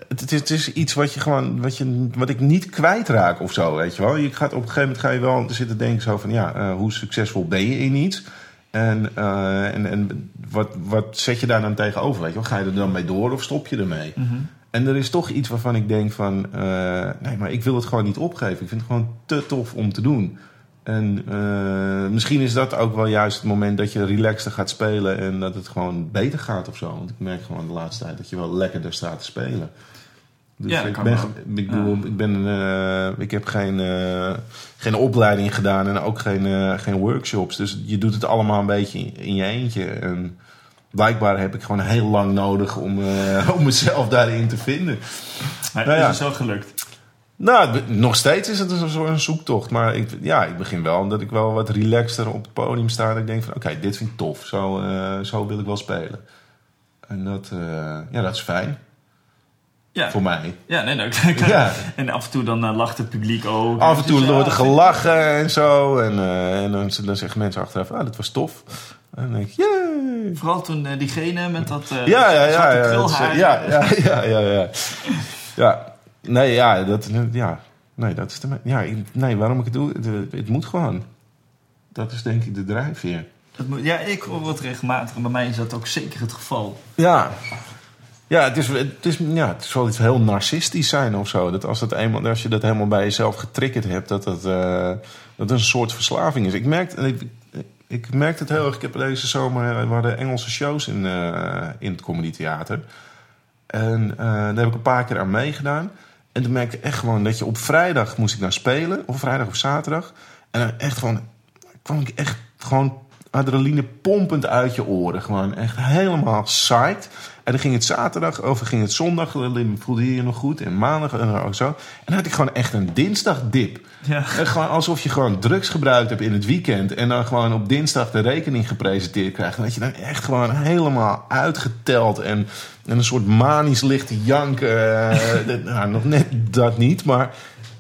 Speaker 1: Het, het is, het is iets wat je gewoon. Wat, je, wat ik niet kwijtraak of zo, weet je wel. Je gaat op een gegeven moment ga je wel zitten denken zo van ja, eh, hoe succesvol ben je in iets? En, eh, en, en wat, wat zet je daar dan tegenover? Weet je wel? Ga je er dan mee door of stop je ermee? En er is toch iets waarvan ik denk van... eh, nee, maar ik wil het gewoon niet opgeven. Ik vind het gewoon te tof om te doen. En eh, misschien is dat ook wel juist het moment dat je relaxter gaat spelen... en dat het gewoon beter gaat of zo. Want ik merk gewoon de laatste tijd dat je wel lekkerder staat te spelen. Dus
Speaker 2: Ja,
Speaker 1: ik,
Speaker 2: kan
Speaker 1: ben,
Speaker 2: wel.
Speaker 1: ik, bedoel, ik, ben, eh, ik heb geen, eh, geen opleiding gedaan en ook geen, geen workshops. Dus je doet het allemaal een beetje in, in je eentje. En blijkbaar heb ik gewoon heel lang nodig om, om mezelf daarin te vinden.
Speaker 2: Maar
Speaker 1: Nou
Speaker 2: is
Speaker 1: ja.
Speaker 2: het zo gelukt?
Speaker 1: Nou, nog steeds is het een zoektocht. Maar ik, ja, ik begin wel dat ik wel wat relaxter op het podium sta. En ik denk van, oké, dit vind ik tof. Zo, eh, zo wil ik wel spelen. En dat, eh, ja, dat is fijn
Speaker 2: Ja.
Speaker 1: voor mij.
Speaker 2: Ja, nee, nou,
Speaker 1: Ja.
Speaker 2: En af en toe dan eh, lacht het publiek ook.
Speaker 1: Af en toe
Speaker 2: Dus,
Speaker 1: wordt er gelachen en zo. En, en dan, dan zeggen mensen achteraf, ah, dat was tof. En dan denk ik, yay.
Speaker 2: Vooral toen diegene met dat
Speaker 1: Ja, ja, ja, ja, ja, ja, ja. Ja, nee, ja, dat, ja, nee, dat is de, ja, nee, waarom ik het doe, het, het moet gewoon. Dat is denk ik de drijfveer.
Speaker 2: Dat moet- ja, ik hoor het regelmatig. En bij mij is dat ook zeker het geval.
Speaker 1: Ja. Ja, het is, het, is, ja, het wel iets heel narcistisch zijn of zo. Dat als, het eenmaal, als je dat helemaal bij jezelf getriggerd hebt, dat het, eh, dat een soort verslaving is. Ik merk, ik, ik merk het heel erg. Ik heb deze zomer, er waren Engelse shows in, eh, in het Comedy Theater. En eh, daar heb ik een paar keer aan meegedaan. En toen merkte ik echt gewoon dat je op vrijdag moest ik naar spelen. Of vrijdag of zaterdag. En dan echt gewoon, kwam ik echt gewoon adrenaline pompend uit je oren. Gewoon echt helemaal psyched. En dan ging het zaterdag, of ging het zondag, dan voelde je je nog goed. En maandag en zo. En dan had ik gewoon echt een dinsdagdip.
Speaker 2: Ja.
Speaker 1: En gewoon alsof je gewoon drugs gebruikt hebt in het weekend. En dan gewoon op dinsdag de rekening gepresenteerd krijgt. En dat je dan echt gewoon helemaal uitgeteld. En, en een soort manisch lichte jank. eh, nou, nog net dat niet. Maar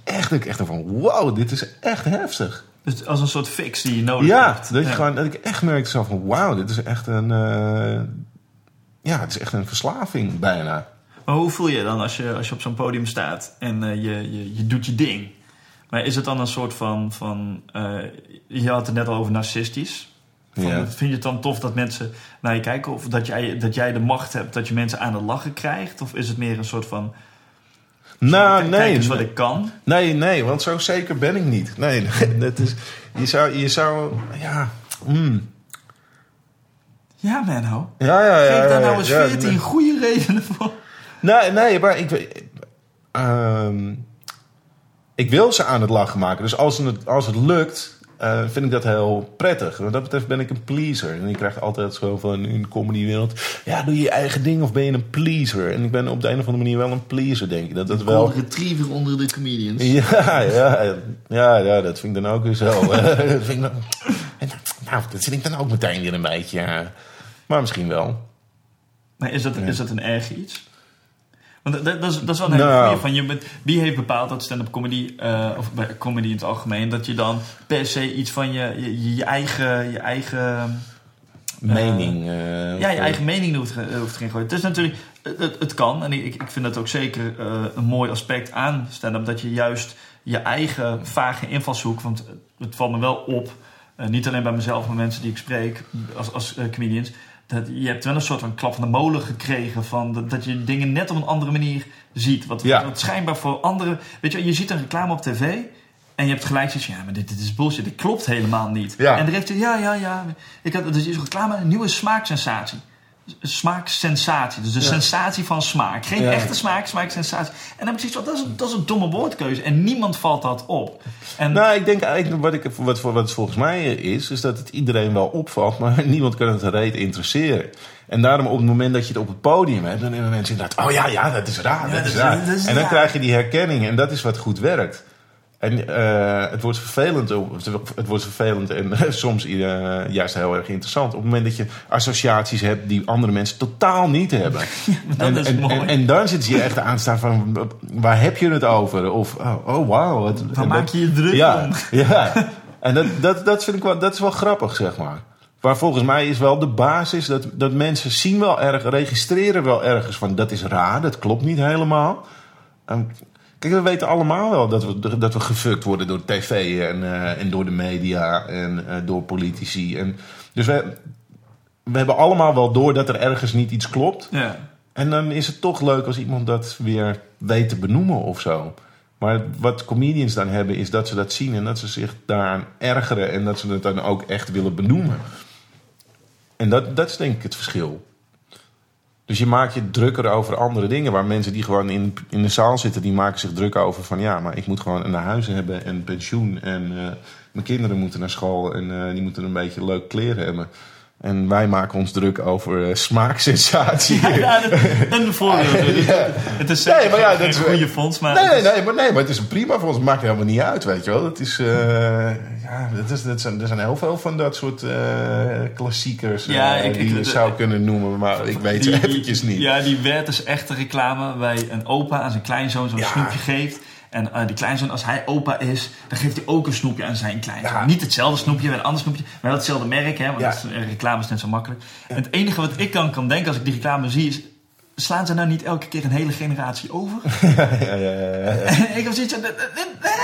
Speaker 1: echt, ik echt van wow, dit is echt heftig.
Speaker 2: Dus als een soort fix die je nodig
Speaker 1: Ja,
Speaker 2: hebt.
Speaker 1: dat, je
Speaker 2: Ja.
Speaker 1: gewoon, dat ik echt merkte zo van wauw, dit is echt een... eh, ja, het is echt een verslaving bijna.
Speaker 2: Maar hoe voel je dan als je, als je op zo'n podium staat en eh, je, je, je doet je ding? Maar is het dan een soort van... van eh, je had het net al over narcistisch. Van,
Speaker 1: Ja.
Speaker 2: Vind je het dan tof dat mensen naar je kijken? Of dat jij, dat jij de macht hebt dat je mensen aan het lachen krijgt? Of is het meer een soort van...
Speaker 1: Nou, nee.
Speaker 2: Kijk eens wat ik kan.
Speaker 1: Nee, nee, want zo zeker ben ik niet. Nee, dat is, je zou, je zou, ja, mm.
Speaker 2: Ja, Menno.
Speaker 1: Ja, ja, ja.
Speaker 2: Geef daar nou eens
Speaker 1: ja,
Speaker 2: 14
Speaker 1: nee.
Speaker 2: goede redenen voor.
Speaker 1: Nee, nee, maar ik, ehm, ik wil ze aan het lachen maken. Dus als het, als het lukt, eh, vind ik dat heel prettig. Wat dat betreft ben ik een pleaser. En ik krijg altijd zo van in de comedywereld... Ja, doe je je eigen ding of ben je een pleaser? En ik ben op de een of andere manier wel een pleaser, denk ik. Dat dat wel...
Speaker 2: Retriever onder de comedians.
Speaker 1: Ja, ja, ja, ja, dat vind ik dan ook weer zo. dat vind ik dan, nou, dat vind ik dan ook meteen weer een beetje. ja. Maar misschien wel.
Speaker 2: Maar is dat,
Speaker 1: Ja.
Speaker 2: is dat een erg iets? Want dat, dat, is, dat is wel een hele
Speaker 1: Nou.
Speaker 2: goeie van je bent, Wie heeft bepaald dat stand-up comedy, eh, of bij comedy in het algemeen, dat je dan per se iets van je, je, je eigen, je eigen
Speaker 1: Mening. eh,
Speaker 2: Ja,
Speaker 1: of,
Speaker 2: je eigen mening hoeft, hoeft erin gooien. Het is natuurlijk, het, het kan. En ik, ik vind dat ook zeker eh, een mooi aspect aan stand-up. Dat je juist je eigen vage invalshoek... Want het valt me wel op, eh, niet alleen bij mezelf... maar mensen die ik spreek als, als eh, comedians... Dat je hebt wel een soort van klap van de molen gekregen... Van dat, dat je dingen net op een andere manier ziet. Wat,
Speaker 1: Ja.
Speaker 2: wat schijnbaar voor anderen... Weet je, je ziet een reclame op tv... En je hebt gelijk zoiets ja, maar dit, dit is bullshit. Dit klopt helemaal niet.
Speaker 1: Ja.
Speaker 2: En er heeft hij, ja, ja, ja. Ik had, dus is reclame, een nieuwe smaaksensatie. Smaaksensatie. Dus de
Speaker 1: Ja.
Speaker 2: sensatie van smaak. Geen
Speaker 1: Ja.
Speaker 2: echte smaak, smaaksensatie. En dan heb ik zoiets van, dat is, een, dat is een domme woordkeuze. En niemand valt dat op. En,
Speaker 1: Nou, ik denk eigenlijk, wat, ik, wat, wat het volgens mij is, is dat het iedereen wel opvalt, maar niemand kan het reet interesseren. En daarom op het moment dat je het op het podium hebt, dan hebben mensen inderdaad, oh ja, ja, dat is raar,
Speaker 2: Ja,
Speaker 1: dat is
Speaker 2: dat is-
Speaker 1: raar.
Speaker 2: dat is
Speaker 1: en dan
Speaker 2: raar.
Speaker 1: krijg je die herkenning en dat is wat goed werkt. En eh, het wordt vervelend, het wordt vervelend en soms eh, juist heel erg interessant. Op het moment dat je associaties hebt die andere mensen totaal niet hebben. en,
Speaker 2: is
Speaker 1: en,
Speaker 2: mooi.
Speaker 1: en, en dan zit je echt aan te staan van, waar heb je het over? Of, oh, oh wauw. wat-
Speaker 2: Waar maak je je druk
Speaker 1: ja,
Speaker 2: om?
Speaker 1: Ja, en dat, dat, dat vind ik wel, dat is wel grappig, zeg maar. Maar volgens mij is wel de basis dat, dat mensen zien wel erg, registreren wel ergens van dat is raar, dat klopt niet helemaal. En kijk, we weten allemaal wel dat we, dat we gefukt worden door tv en, eh, en door de media en eh, door politici. En, dus we, we hebben allemaal wel door dat er ergens niet iets klopt.
Speaker 2: ja.
Speaker 1: En dan is het toch leuk als iemand dat weer weet te benoemen of zo. Maar wat comedians dan hebben, is dat ze dat zien en dat ze zich daaraan ergeren en dat ze het dan ook echt willen benoemen. En dat, dat is denk ik het verschil. Dus je maakt je drukker over andere dingen. Waar mensen die gewoon in, in de zaal zitten, die maken zich druk over van ja, maar ik moet gewoon een huis hebben en pensioen. En eh, mijn kinderen moeten naar school en eh, die moeten een beetje leuk kleren hebben. En wij maken ons druk over eh, smaaksensatie.
Speaker 2: Ja, dat, een voorbeeld. Het is
Speaker 1: Nee, maar ja,
Speaker 2: geen
Speaker 1: dat is-
Speaker 2: goede fonds, maar...
Speaker 1: Nee,
Speaker 2: het
Speaker 1: nee,
Speaker 2: is-
Speaker 1: nee, maar, nee, maar het is een prima ons. Het maakt helemaal niet uit, weet je wel. Het is, eh, ja, dat is, dat zijn, er zijn heel veel van dat soort eh, klassiekers
Speaker 2: Ja, ik-
Speaker 1: die
Speaker 2: ik-
Speaker 1: je
Speaker 2: de-
Speaker 1: zou kunnen noemen, maar ik weet
Speaker 2: Die-
Speaker 1: eventjes niet.
Speaker 2: Ja, die werd dus echte reclame waarbij een opa aan zijn kleinzoon zo'n
Speaker 1: Ja.
Speaker 2: snoepje geeft. En eh, die kleinzoon, als hij opa is, dan geeft hij ook een snoepje aan zijn kleinzoon.
Speaker 1: Ja.
Speaker 2: Niet hetzelfde snoepje, maar een ander snoepje. Maar wel hetzelfde merk, hè. Want
Speaker 1: Ja.
Speaker 2: dat is, eh, reclame is net zo makkelijk. En het enige wat ik dan kan denken als ik die reclame zie is... Slaan ze nou niet elke keer een hele generatie over?
Speaker 1: Ja, ja, ja, ja, ja.
Speaker 2: En ik heb zoiets van...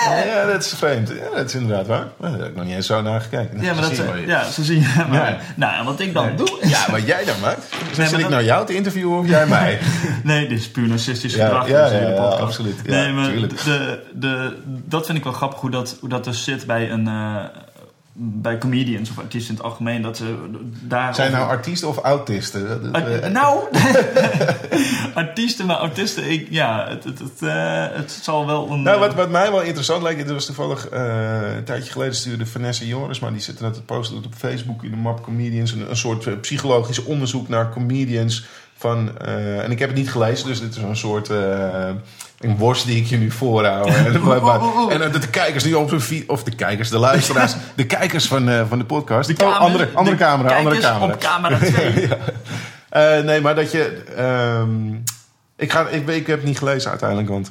Speaker 1: Ja, ja, dat is vreemd. Ja, dat is inderdaad waar. Daar heb ik nog niet eens zo naar gekeken.
Speaker 2: Ja, maar dat, eh, ja, zo zie je. Maar,
Speaker 1: Ja.
Speaker 2: Nou, en wat ik dan doe... is-
Speaker 1: Ja, wat jij dan maakt. Dus
Speaker 2: maar
Speaker 1: zit ik
Speaker 2: dat-
Speaker 1: nou jou te interviewen of jij mij?
Speaker 2: Nee, dit is puur narcistisch
Speaker 1: Ja,
Speaker 2: gedrag.
Speaker 1: ja,
Speaker 2: dus in
Speaker 1: ja,
Speaker 2: de
Speaker 1: ja,
Speaker 2: podcast.
Speaker 1: absoluut. Ja,
Speaker 2: nee, maar de, de, dat vind ik wel grappig hoe dat, hoe dat dus zit bij, een, eh, bij comedians of artiesten in het algemeen. Dat ze daar.
Speaker 1: Zijn nou artiesten of autisten? Eh,
Speaker 2: nou, artiesten, maar autisten, ik, ja, het, het, het, eh, het zal wel een.
Speaker 1: Nou, wat, wat mij wel interessant lijkt, dat was toevallig eh, een tijdje geleden stuurde Vanessa Joris, maar die zit net te posten op Facebook in de map Comedians, een, een soort psychologisch onderzoek naar comedians. Van, eh, en ik heb het niet gelezen, dus dit is een soort eh, een worst die ik je nu voorhoud. En, maar- maar- en eh, de kijkers die op hun feed, of de kijkers, de luisteraars, de kijkers van, van de podcast.
Speaker 2: de
Speaker 1: Oh,
Speaker 2: kamer-
Speaker 1: andere, andere
Speaker 2: de
Speaker 1: camera, andere camera.
Speaker 2: Op camera 2.
Speaker 1: Eh, nee, maar dat je. ehm, ik, ga, ik, ik heb het niet gelezen uiteindelijk, want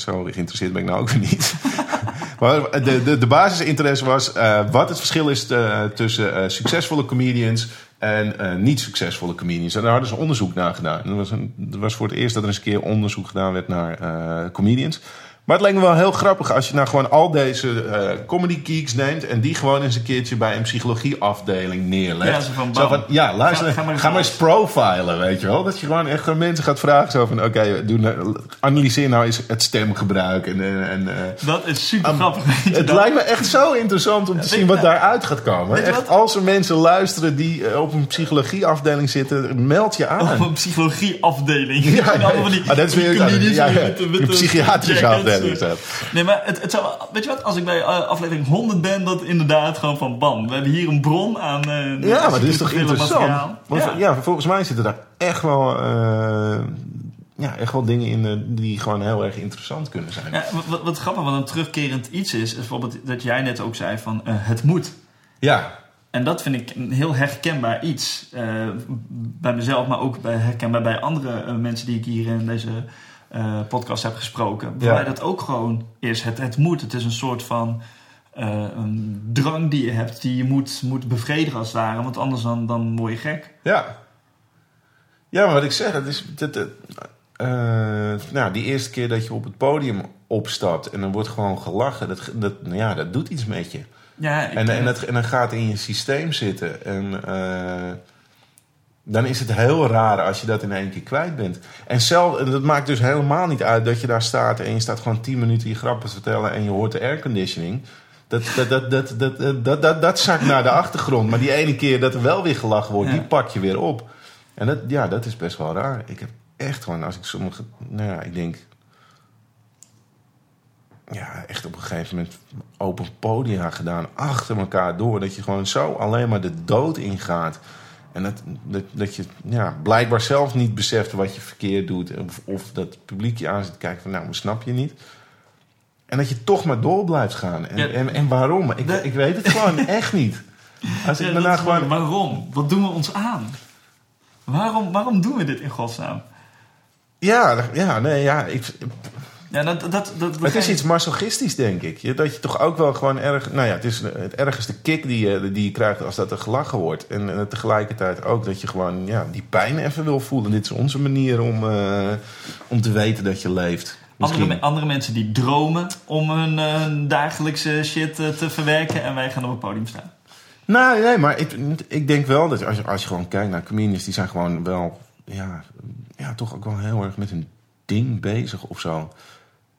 Speaker 1: zo geïnteresseerd ben ik nou ook weer niet. maar de, de, de basisinteresse was wat het verschil is tussen succesvolle comedians en eh, niet succesvolle comedians. En daar hadden ze onderzoek naar gedaan. En dat was, een, dat was voor het eerst dat er eens een keer onderzoek gedaan werd naar eh, comedians. Maar het lijkt me wel heel grappig als je nou gewoon al deze eh, comedy geeks neemt... en die gewoon eens een keertje bij een psychologieafdeling neerlegt.
Speaker 2: Ja, zo van,
Speaker 1: ja, luister,
Speaker 2: Ga-
Speaker 1: ga,
Speaker 2: ga maar eens
Speaker 1: profilen, weet je wel. Dat je gewoon echt gewoon mensen gaat vragen zo van... oké, nou- analyseer nou eens het stemgebruik. En, en, en, eh,
Speaker 2: Dat is super grappig.
Speaker 1: het
Speaker 2: dat?
Speaker 1: lijkt me echt zo interessant om te zien wat daaruit gaat komen. Echt,
Speaker 2: wat?
Speaker 1: als er mensen luisteren die eh, op een psychologieafdeling zitten... meld je aan.
Speaker 2: Op een psychologieafdeling.
Speaker 1: Ja, ja,
Speaker 2: die-
Speaker 1: Ah, dat is weer Een psychiatrische afdeling
Speaker 2: Nee, maar het, het zou, weet je wat? Als ik bij eh, aflevering 100 ben, dat inderdaad gewoon van bam. We hebben hier een bron aan. eh,
Speaker 1: Ja, maar dit is toch interessant?
Speaker 2: materiaal.
Speaker 1: Want
Speaker 2: Ja.
Speaker 1: ja. volgens mij zitten daar echt wel, eh, ja, echt wel dingen in die gewoon heel erg interessant kunnen zijn.
Speaker 2: Ja, wat- wat, grappig, wat een terugkerend iets is, is bijvoorbeeld dat jij net ook zei van het moet.
Speaker 1: Ja,
Speaker 2: En dat vind ik een heel herkenbaar iets. bij mezelf, maar ook bij, herkenbaar bij andere mensen die ik hier in deze eh, podcast heb gesproken. Voor
Speaker 1: Ja.
Speaker 2: mij dat ook gewoon is. Het, het moet. Het is een soort van eh, een drang die je hebt, die je moet, moet bevredigen als het ware. Want anders dan, dan word je gek.
Speaker 1: ja. Ja, maar wat ik zeg, het is... Dat, dat, eh, nou, die eerste keer dat je op het podium opstapt en dan wordt gewoon gelachen, dat, dat, nou ja, dat doet iets met je.
Speaker 2: Ja,
Speaker 1: En, en, dat, en dan gaat in je systeem zitten. En dan is het heel raar als je dat in één keer kwijt bent. En zelf, dat maakt dus helemaal niet uit dat je daar staat en je staat gewoon 10 minuten je grappen te vertellen en je hoort de airconditioning. Dat, dat, dat, dat, dat, dat, dat, dat, dat zakt naar de achtergrond. Maar die ene keer dat er wel weer gelachen wordt,
Speaker 2: Ja.
Speaker 1: die pak je weer op. En dat, ja, dat is best wel raar. Ik heb echt gewoon, als ik sommige, nou ja, ik denk, ja, echt op een gegeven moment open podia gedaan. Achter elkaar door. Dat je gewoon zo alleen maar de dood ingaat. En dat, dat, dat je ja, blijkbaar zelf niet beseft wat je verkeerd doet. Of, of dat het publiek je aan zit te kijken van nou, maar snap je niet. En dat je toch maar door blijft gaan. En,
Speaker 2: Ja.
Speaker 1: en, en waarom? Ik, ik weet het gewoon echt niet. Als ik
Speaker 2: ja,
Speaker 1: daarna gewoon-
Speaker 2: Waarom? Wat doen we ons aan? Waarom, waarom doen we dit in godsnaam?
Speaker 1: Ja, ja, nee, ja. Ik,
Speaker 2: Ja, dat, dat, dat,
Speaker 1: Het is iets masochistisch, denk ik. Dat je toch ook wel gewoon erg... Nou ja, het is het ergste kick die je, die je krijgt als dat er gelachen wordt. En, eh, tegelijkertijd ook dat je gewoon ja, die pijn even wil voelen. Dit is onze manier om, eh, om te weten dat je leeft.
Speaker 2: Andere, andere mensen die dromen om hun, eh, dagelijkse shit eh, te verwerken en wij gaan op het podium staan.
Speaker 1: Nou, nee, maar ik, ik denk wel dat als je, als je gewoon kijkt naar comedians... die zijn gewoon wel, ja, ja, toch ook wel heel erg met hun ding bezig of zo.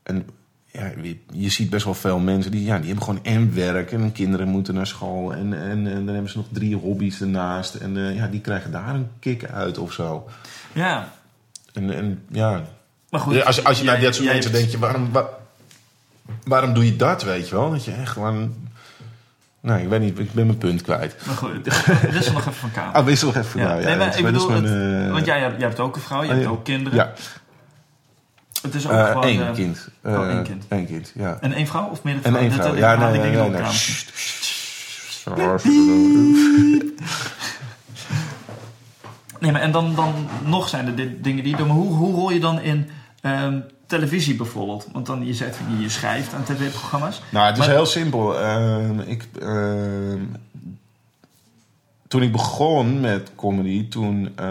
Speaker 1: En ja, je, ziet best wel veel mensen die, ja, die hebben gewoon en werk... en kinderen moeten naar school en, en, en dan hebben ze nog drie hobby's ernaast. En eh, ja, die krijgen daar een kick uit of zo.
Speaker 2: Ja,
Speaker 1: En, en ja,
Speaker 2: maar goed.
Speaker 1: als, als je
Speaker 2: jij-
Speaker 1: naar dit soort mensen denkt... Je, waarom, wa- waarom doe je dat, weet je wel? Dat je echt gewoon... Nou, ik weet niet, ik ben mijn punt kwijt.
Speaker 2: Maar goed, wissel nog even van kamer.
Speaker 1: Ah, wissel nog even.
Speaker 2: Ja.
Speaker 1: nou, ja,
Speaker 2: nee, maar ik
Speaker 1: is
Speaker 2: bedoel,
Speaker 1: mijn,
Speaker 2: het-
Speaker 1: eh,
Speaker 2: want jij, hebt- jij hebt ook een vrouw, je
Speaker 1: oh,
Speaker 2: hebt
Speaker 1: ja.
Speaker 2: ook kinderen.
Speaker 1: Ja,
Speaker 2: Het is ook
Speaker 1: eh
Speaker 2: gewoon...
Speaker 1: één
Speaker 2: eh,
Speaker 1: kind.
Speaker 2: oh,
Speaker 1: Eh,
Speaker 2: één kind.
Speaker 1: één kind, ja.
Speaker 2: En één vrouw of meerdere
Speaker 1: En
Speaker 2: vrouwen?
Speaker 1: één
Speaker 2: Net,
Speaker 1: vrouw. Ja, nee, nee, nee. nee.
Speaker 2: maar en dan, dan nog zijn er dit- dingen die je doet. Maar hoe, hoe rol je dan in ehm, televisie bijvoorbeeld? Want dan, je van je schrijft aan tv-programma's.
Speaker 1: Nou, het is
Speaker 2: Maar-
Speaker 1: heel simpel. Ehm, ik, ehm, toen ik begon met comedy, toen eh,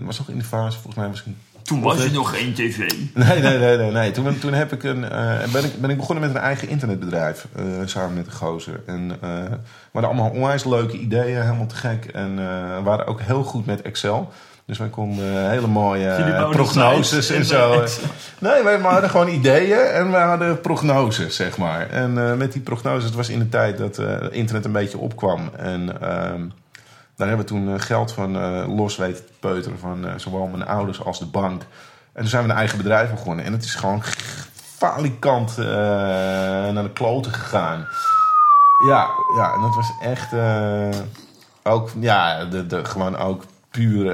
Speaker 1: was nog in de fase, volgens mij was ik een
Speaker 2: Toen was je nog geen tv.
Speaker 1: Nee, nee, nee, nee. nee. Toen, toen heb ik een, eh, ben, ik, ben ik begonnen met een eigen internetbedrijf. eh, samen met een gozer. En eh, we hadden allemaal onwijs leuke ideeën, helemaal te gek. En we waren ook heel goed met Excel. Dus wij konden hele mooie prognoses en zo. Nee, wij hadden gewoon ideeën en we hadden prognoses, zeg maar. En met die prognoses, het was in de tijd dat internet een beetje opkwam. En ehm, daar hebben we toen eh, geld van eh, los weten te peuteren van eh, zowel mijn ouders als de bank. En toen zijn we een eigen bedrijf begonnen. En het is gewoon falikant naar de kloten gegaan. Ja, ja, en dat was echt ook, ja, de, de, gewoon ook puur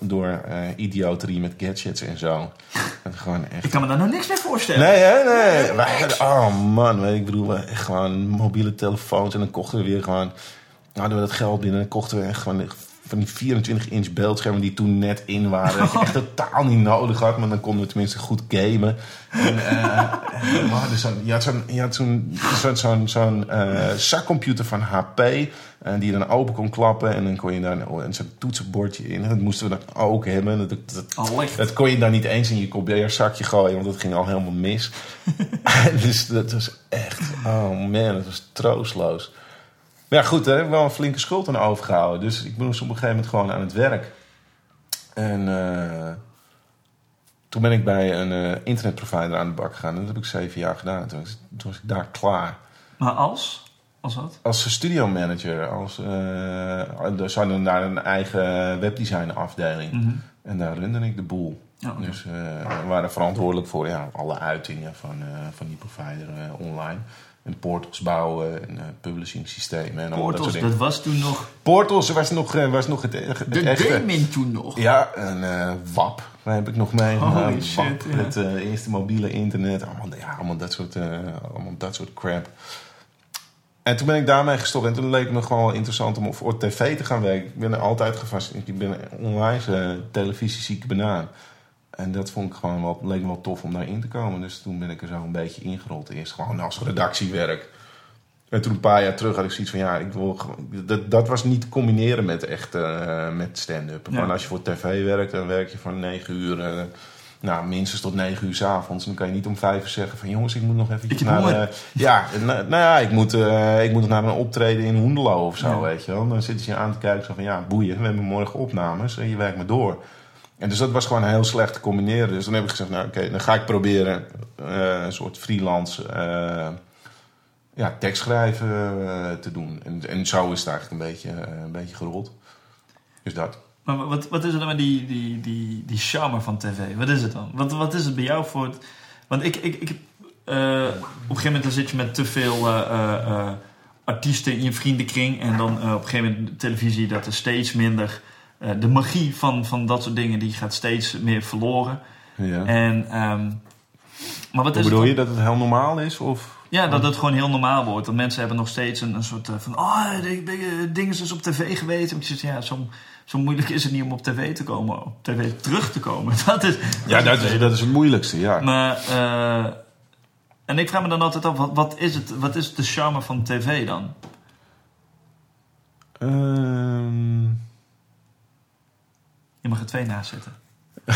Speaker 1: door idioterie met gadgets en zo. En gewoon echt
Speaker 2: Ik kan me daar nou niks meer voorstellen.
Speaker 1: Nee, hè? Nee. Wij oh man, ik bedoel, we echt gewoon mobiele telefoons. En dan kochten we weer gewoon, hadden we dat geld binnen. En kochten we echt gewoon van die 24 inch beeldschermen die toen net in waren. Dat je echt totaal niet nodig had, maar dan konden we tenminste goed gamen. En, eh, en je had zo'n zo'n zo'n zo'n zo'n, eh, zakcomputer van HP. eh, die je dan open kon klappen. En dan kon je daar en zo'n toetsenbordje in. Dat moesten we dan ook hebben. Dat, kon je dan niet eens in je kopieerzakje gooien, want dat ging al helemaal mis. dus dat was echt, oh man, dat was troosteloos. Maar ja, goed, daar heb ik wel een flinke schuld aan overgehouden. Dus ik moest op een gegeven moment gewoon aan het werk. En eh, toen ben ik bij een eh, internetprovider aan de bak gegaan. En dat heb ik zeven jaar gedaan. Toen was, toen was ik daar klaar.
Speaker 2: Maar als? Als wat?
Speaker 1: Als studio manager, als, er ze hadden daar een eigen webdesign afdeling.
Speaker 2: Mhm.
Speaker 1: En daar runde ik de boel. Dus we waren verantwoordelijk voor ja, alle uitingen van, van die provider online. En portals bouwen en eh, publishing systemen en al dat
Speaker 2: Portals,
Speaker 1: soort
Speaker 2: dat was toen nog...
Speaker 1: Portals was nog, eh, was nog het, het
Speaker 2: De
Speaker 1: echte.
Speaker 2: toen nog.
Speaker 1: Ja, en eh, WAP. Daar heb ik nog mee
Speaker 2: Holy shit,
Speaker 1: WAP,
Speaker 2: ja.
Speaker 1: Het eerste mobiele internet. Allemaal, ja, allemaal, dat soort, allemaal dat soort crap. En toen ben ik daarmee gestopt. En toen leek het me gewoon wel interessant om voor tv te gaan werken. Ik ben er altijd gefascineerd. Ik ben een onwijs televisiezieke banaan. En dat vond ik gewoon wel, leek me wel tof om daarin te komen. Dus toen ben ik er zo een beetje ingerold. Eerst gewoon als redactiewerk. En toen een paar jaar terug had ik zoiets van ja, ik wil gewoon- dat, dat was niet te combineren met echt eh, met stand-up.
Speaker 2: Ja.
Speaker 1: Maar als je voor tv werkt, dan werk je van 9 uur, eh, nou minstens tot 9 uur s avonds. Dan kan je niet om 5 uur zeggen van jongens, ik moet nog even naar de- ja, nou, ja, ik moet, eh, ik moet nog naar een optreden in Hoendelo of zo,
Speaker 2: Ja.
Speaker 1: weet je wel. Dan zitten ze je aan te kijken zo van ja, boeien, we hebben morgen opnames en je werkt maar door. En dus dat was gewoon heel slecht te combineren. Dus dan heb ik gezegd, nou oké, dan ga ik proberen eh, een soort freelance eh, ja, tekstschrijven eh, te doen. En, en zo is het eigenlijk een beetje, een beetje gerold. Dus dat.
Speaker 2: Maar wat, wat is er dan met die, die, die, die charme van tv? Wat is het dan? Wat, wat is het bij jou voor het... Want ik... ik, ik op een gegeven moment dan zit je met te veel artiesten in je vriendenkring. En dan op een gegeven moment televisie dat er steeds minder... eh, de magie van, van dat soort dingen die gaat steeds meer verloren.
Speaker 1: Ja.
Speaker 2: En, ehm, maar wat
Speaker 1: Hoe bedoel je, dat het heel normaal is? Of?
Speaker 2: Ja, dat het gewoon heel normaal wordt. Dat mensen hebben nog steeds een, een soort eh, van... Oh, de, dingen is dus op tv geweest. En ik zeg, ja, zo, zo moeilijk is het niet om op tv te komen. Op tv terug te komen. Dat is...
Speaker 1: Ja, dat is, dat is het moeilijkste, ja.
Speaker 2: Maar... eh, en ik vraag me dan altijd af, wat, wat, is het, wat is de charme van tv dan?
Speaker 1: Ehm,
Speaker 2: Je mag er twee naast zitten.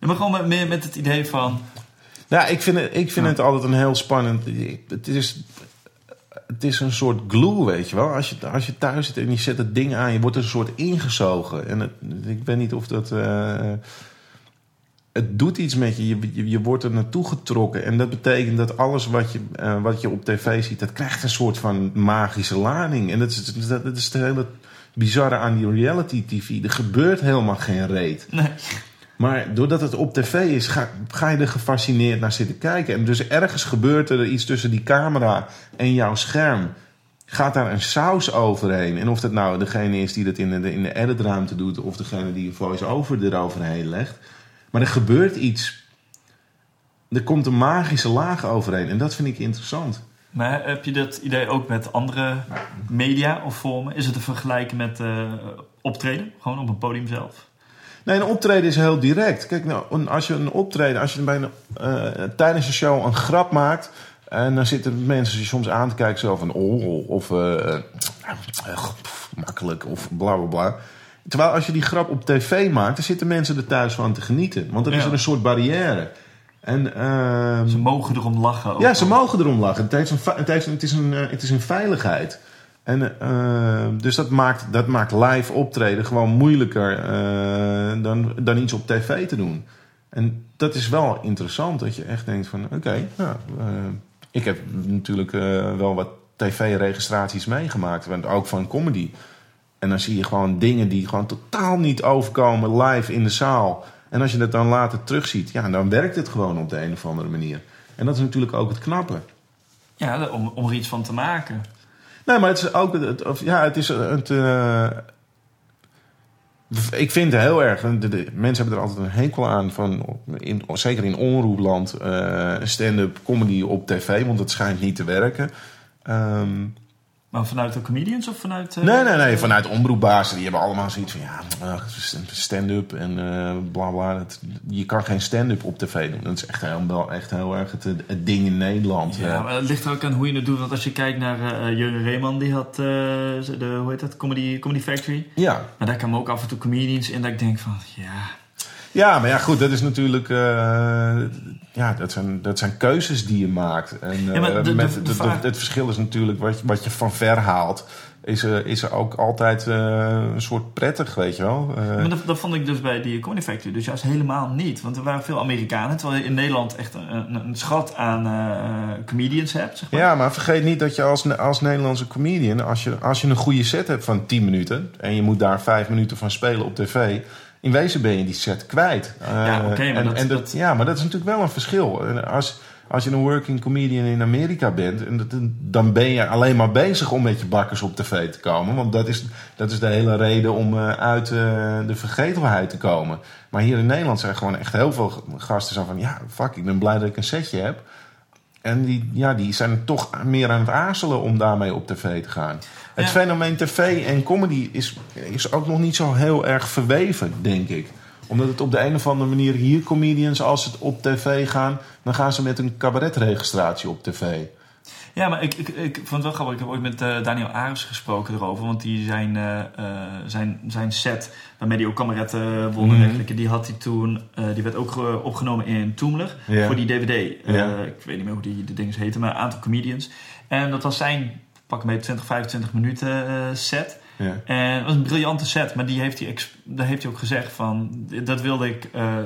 Speaker 2: Je mag gewoon met, meer met het idee van...
Speaker 1: Nou, ik vind, het, ik vind
Speaker 2: Ja.
Speaker 1: het altijd een heel spannend. Het is, het is een soort glue, weet je wel. Als je, als je thuis zit en je zet het ding aan, je wordt er een soort ingezogen. En het, ik weet niet of dat. eh, het doet iets met je. Je, je. je wordt er naartoe getrokken. En dat betekent dat alles wat je, eh, wat je op tv ziet, dat krijgt een soort van magische lading. En dat is, dat, dat is het hele bizarre aan die reality TV. Er gebeurt helemaal geen reet.
Speaker 2: Nee.
Speaker 1: Maar doordat het op tv is, ga, ga je er gefascineerd naar zitten kijken. En dus ergens gebeurt er iets tussen die camera en jouw scherm. Gaat daar een saus overheen? En of dat nou degene is die dat in de, in de editruimte doet... of degene die een voice-over eroverheen legt. Maar er gebeurt iets. Er komt een magische laag overheen. En dat vind ik interessant.
Speaker 2: Maar heb je dat idee ook met andere media of vormen? Is het te vergelijken met eh, optreden? Gewoon op een podium zelf?
Speaker 1: Nee, een optreden is heel direct. Kijk, nou, als je een optreden, als je bij een, eh, tijdens een show een grap maakt. En dan zitten mensen je soms aan te kijken, zo van oh, of eh, pff, makkelijk, of bla bla bla. Terwijl als je die grap op tv maakt, dan zitten mensen er thuis van te genieten. Want dan is er een soort barrière. En, ehm,
Speaker 2: Ze mogen erom lachen. ook
Speaker 1: ja, ze mogen erom lachen. Het, heeft een, het, heeft, het, is, een, eh, het is een veiligheid. En, eh, dus dat maakt, dat maakt live optreden gewoon moeilijker eh, dan, dan iets op tv te doen. En dat is wel interessant, dat je echt denkt van... Oké, nou, eh, ik heb natuurlijk wel wat tv-registraties meegemaakt. want Ook van comedy. En dan zie je gewoon dingen die gewoon totaal niet overkomen live in de zaal. En als je dat dan later terugziet, ja, dan werkt het gewoon op de een of andere manier. En dat is natuurlijk ook het knappe.
Speaker 2: Ja, om, om er iets van te maken.
Speaker 1: Nee, maar het is ook. Het, of, ja, het is. Het, eh, ik vind het heel erg. De, de- mensen hebben er altijd een hekel aan. Van, in, zeker in onroepland. eh stand-up comedy op tv. Want het schijnt niet te werken. Ehm,
Speaker 2: Maar vanuit de comedians of vanuit... eh,
Speaker 1: Nee, nee, nee. Vanuit omroepbazen. Die hebben allemaal zoiets van... Ja, ach, stand-up en eh bla bla. Dat- je kan geen stand-up op tv doen. Dat is echt heel, wel echt heel erg het, het ding in Nederland.
Speaker 2: Ja,
Speaker 1: Eh,
Speaker 2: maar het ligt er ook aan hoe je het doet. Want als je kijkt naar eh Jurgen Reeman, die had eh, de, hoe heet dat, Comedy, Comedy Factory.
Speaker 1: ja.
Speaker 2: Maar daar kwamen ook af en toe comedians in dat ik denk van, ja...
Speaker 1: Ja, maar ja, goed, dat is natuurlijk. eh, ja, dat zijn, dat zijn keuzes die je maakt. En
Speaker 2: Ja,
Speaker 1: eh,
Speaker 2: de-
Speaker 1: met,
Speaker 2: de
Speaker 1: de-
Speaker 2: vraag-
Speaker 1: het verschil is natuurlijk wat, je- wat je van ver haalt. Is, er is er ook altijd eh, een soort prettig, weet je wel. Eh,
Speaker 2: Maar dat, dat vond ik dus bij die Comedy Factory dus juist helemaal niet. Want er waren veel Amerikanen. Terwijl je in Nederland echt een, een, schat aan eh, comedians hebt, zeg maar.
Speaker 1: ja, maar vergeet niet dat je als, als Nederlandse comedian, als je, als je een goede set hebt van 10 minuten en je moet daar 5 minuten van spelen op tv, in wezen ben je die set kwijt. Eh,
Speaker 2: Ja, oké, maar
Speaker 1: en,
Speaker 2: dat-
Speaker 1: en
Speaker 2: dat-
Speaker 1: ja, maar dat is natuurlijk wel een verschil. En Als, als je een working comedian in Amerika bent, en dat, dan ben je alleen maar bezig om met je bakkers op tv te komen. Want dat is, dat is de hele reden om eh, uit eh, de vergetelheid te komen. Maar hier in Nederland zijn gewoon echt heel veel gasten zo van... ja, fuck, ik ben blij dat ik een setje heb. En die, ja, die zijn toch meer aan het aarzelen om daarmee op tv te gaan. Het
Speaker 2: Ja.
Speaker 1: fenomeen tv en comedy is, is ook nog niet zo heel erg verweven, denk ik. Omdat het op de een of andere manier hier comedians, als ze op tv gaan... dan gaan ze met een cabaretregistratie op tv.
Speaker 2: Ja, maar ik, ik, ik vond het wel grappig. Ik heb ooit met eh, Daniel Ares gesproken erover. Want die zijn, eh, eh, zijn, zijn set, waarmee hij ook kameretten won en
Speaker 1: Mhm.
Speaker 2: dergelijke, die had hij toen, die werd ook opgenomen in Toemler voor die DVD. Ik weet niet meer hoe die de dingen heten, maar een aantal comedians. En dat was zijn, pak mee 20, 25 minuten set.
Speaker 1: Ja.
Speaker 2: En het was een briljante set, maar die heeft hij, daar heeft hij ook gezegd van, dat wilde ik eh,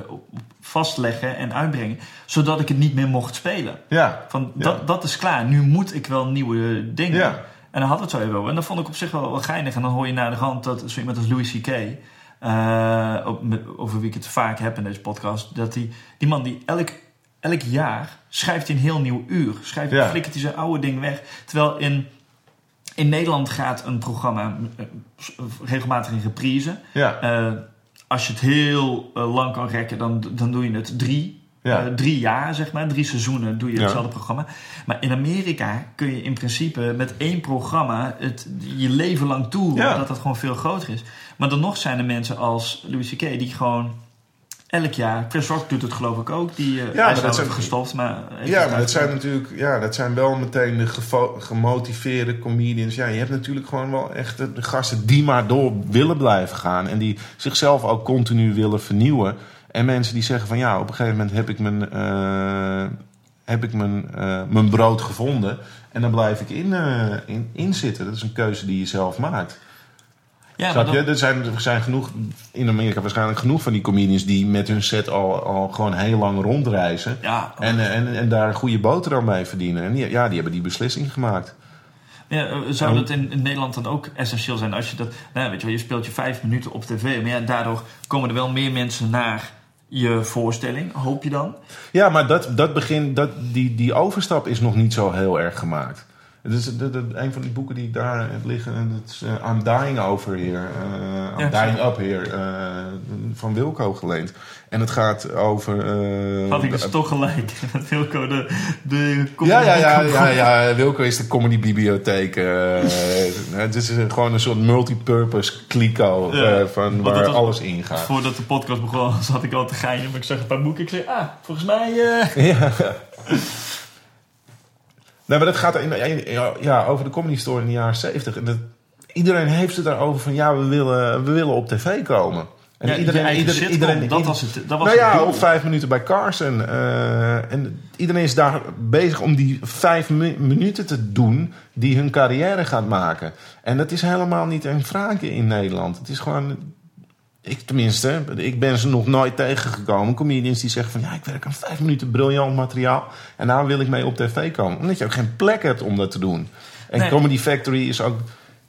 Speaker 2: vastleggen en uitbrengen, zodat ik het niet meer mocht spelen.
Speaker 1: Ja.
Speaker 2: Van,
Speaker 1: Ja.
Speaker 2: dat, dat is klaar, nu moet ik wel nieuwe dingen.
Speaker 1: Ja.
Speaker 2: En dan had het zo even over. En dat vond ik op zich wel, wel geinig. En dan hoor je naar de hand dat zo iemand als Louis C.K., eh, over wie ik het vaak heb in deze podcast, dat die, die man die elk, elk jaar schrijft hij een heel nieuw uur. Schrijft,
Speaker 1: Ja.
Speaker 2: flikkert hij zijn oude ding weg. Terwijl in, in Nederland gaat een programma eh, regelmatig in reprise.
Speaker 1: Ja.
Speaker 2: Eh, als je het heel eh, lang kan rekken, dan, dan doe je het drie,
Speaker 1: Ja.
Speaker 2: drie jaar, zeg maar. Drie seizoenen doe je
Speaker 1: Ja.
Speaker 2: hetzelfde programma. Maar in Amerika kun je in principe met één programma het, je leven lang toeren. Omdat dat gewoon veel groter is. Maar dan nog zijn er mensen als Louis C.K. die gewoon elk jaar... Chris Rock doet het geloof ik ook. Die, eh
Speaker 1: maar
Speaker 2: hij is
Speaker 1: dat zijn-
Speaker 2: gestopt, maar...
Speaker 1: Ja, maar dat zijn natuurlijk, ja, dat zijn wel meteen de gemotiveerde comedians. Ja, je hebt natuurlijk gewoon wel echt de, de gasten die maar door willen blijven gaan. En die zichzelf ook continu willen vernieuwen. En mensen die zeggen van ja, op een gegeven moment heb ik mijn, eh, heb ik mijn, eh, mijn brood gevonden. En dan blijf ik in, in, in zitten. Dat is een keuze die je zelf maakt.
Speaker 2: Ja,
Speaker 1: Snap je?
Speaker 2: dan-
Speaker 1: Er zijn, er zijn genoeg, in Amerika waarschijnlijk genoeg van die comedians die met hun set al, al gewoon heel lang rondreizen.
Speaker 2: ja,
Speaker 1: En, en, en daar een goede boterham mee verdienen. En die, ja, die hebben die beslissing gemaakt.
Speaker 2: Ja, eh, zou dat in, in Nederland dan ook essentieel zijn als je dat... Nou, weet je wel, je speelt je vijf minuten op tv. Maar ja, daardoor komen er wel meer mensen naar je voorstelling, hoop je dan.
Speaker 1: Ja, maar dat, dat begin, dat, die, die overstap is nog niet zo heel erg gemaakt. Het is de, de- een van die boeken die daar heb liggen. en Dat is eh, I'm Dying Over Here. eh, I'm
Speaker 2: Ja,
Speaker 1: Dying Up Here. eh, van Wilco geleend. En het gaat over...
Speaker 2: Had ik dus toch gelijk. Dat Wilco de... de
Speaker 1: Ja, ja, ja, ja, ja, Wilco is de comedybibliotheek. eh het is gewoon een soort multipurpose kliko
Speaker 2: Ja,
Speaker 1: van waar
Speaker 2: was-
Speaker 1: alles in gaat.
Speaker 2: Voordat de podcast begon zat ik al te geinen. Maar ik zag een paar boeken. Ik zei, ah, volgens mij...
Speaker 1: Ja. Nee, maar dat gaat in, ja, ja, over de comedy store in de jaren 70. En dat, iedereen heeft het daarover van ja, we willen, we willen op tv komen. En
Speaker 2: ja, iedereen,
Speaker 1: iedereen, iedereen,
Speaker 2: dat was het. Dat was
Speaker 1: nou ja, op vijf minuten bij Carson. eh, en iedereen is daar bezig om die vijf mi- minuten te doen die hun carrière gaat maken. En dat is helemaal niet een vraagje in Nederland. Het is gewoon, ik tenminste, ik ben ze nog nooit tegengekomen. Comedians die zeggen van ja, ik werk aan vijf minuten briljant materiaal. En daar wil ik mee op tv komen. Omdat je ook geen plek hebt om dat te doen. En
Speaker 2: Nee.
Speaker 1: Comedy Factory is ook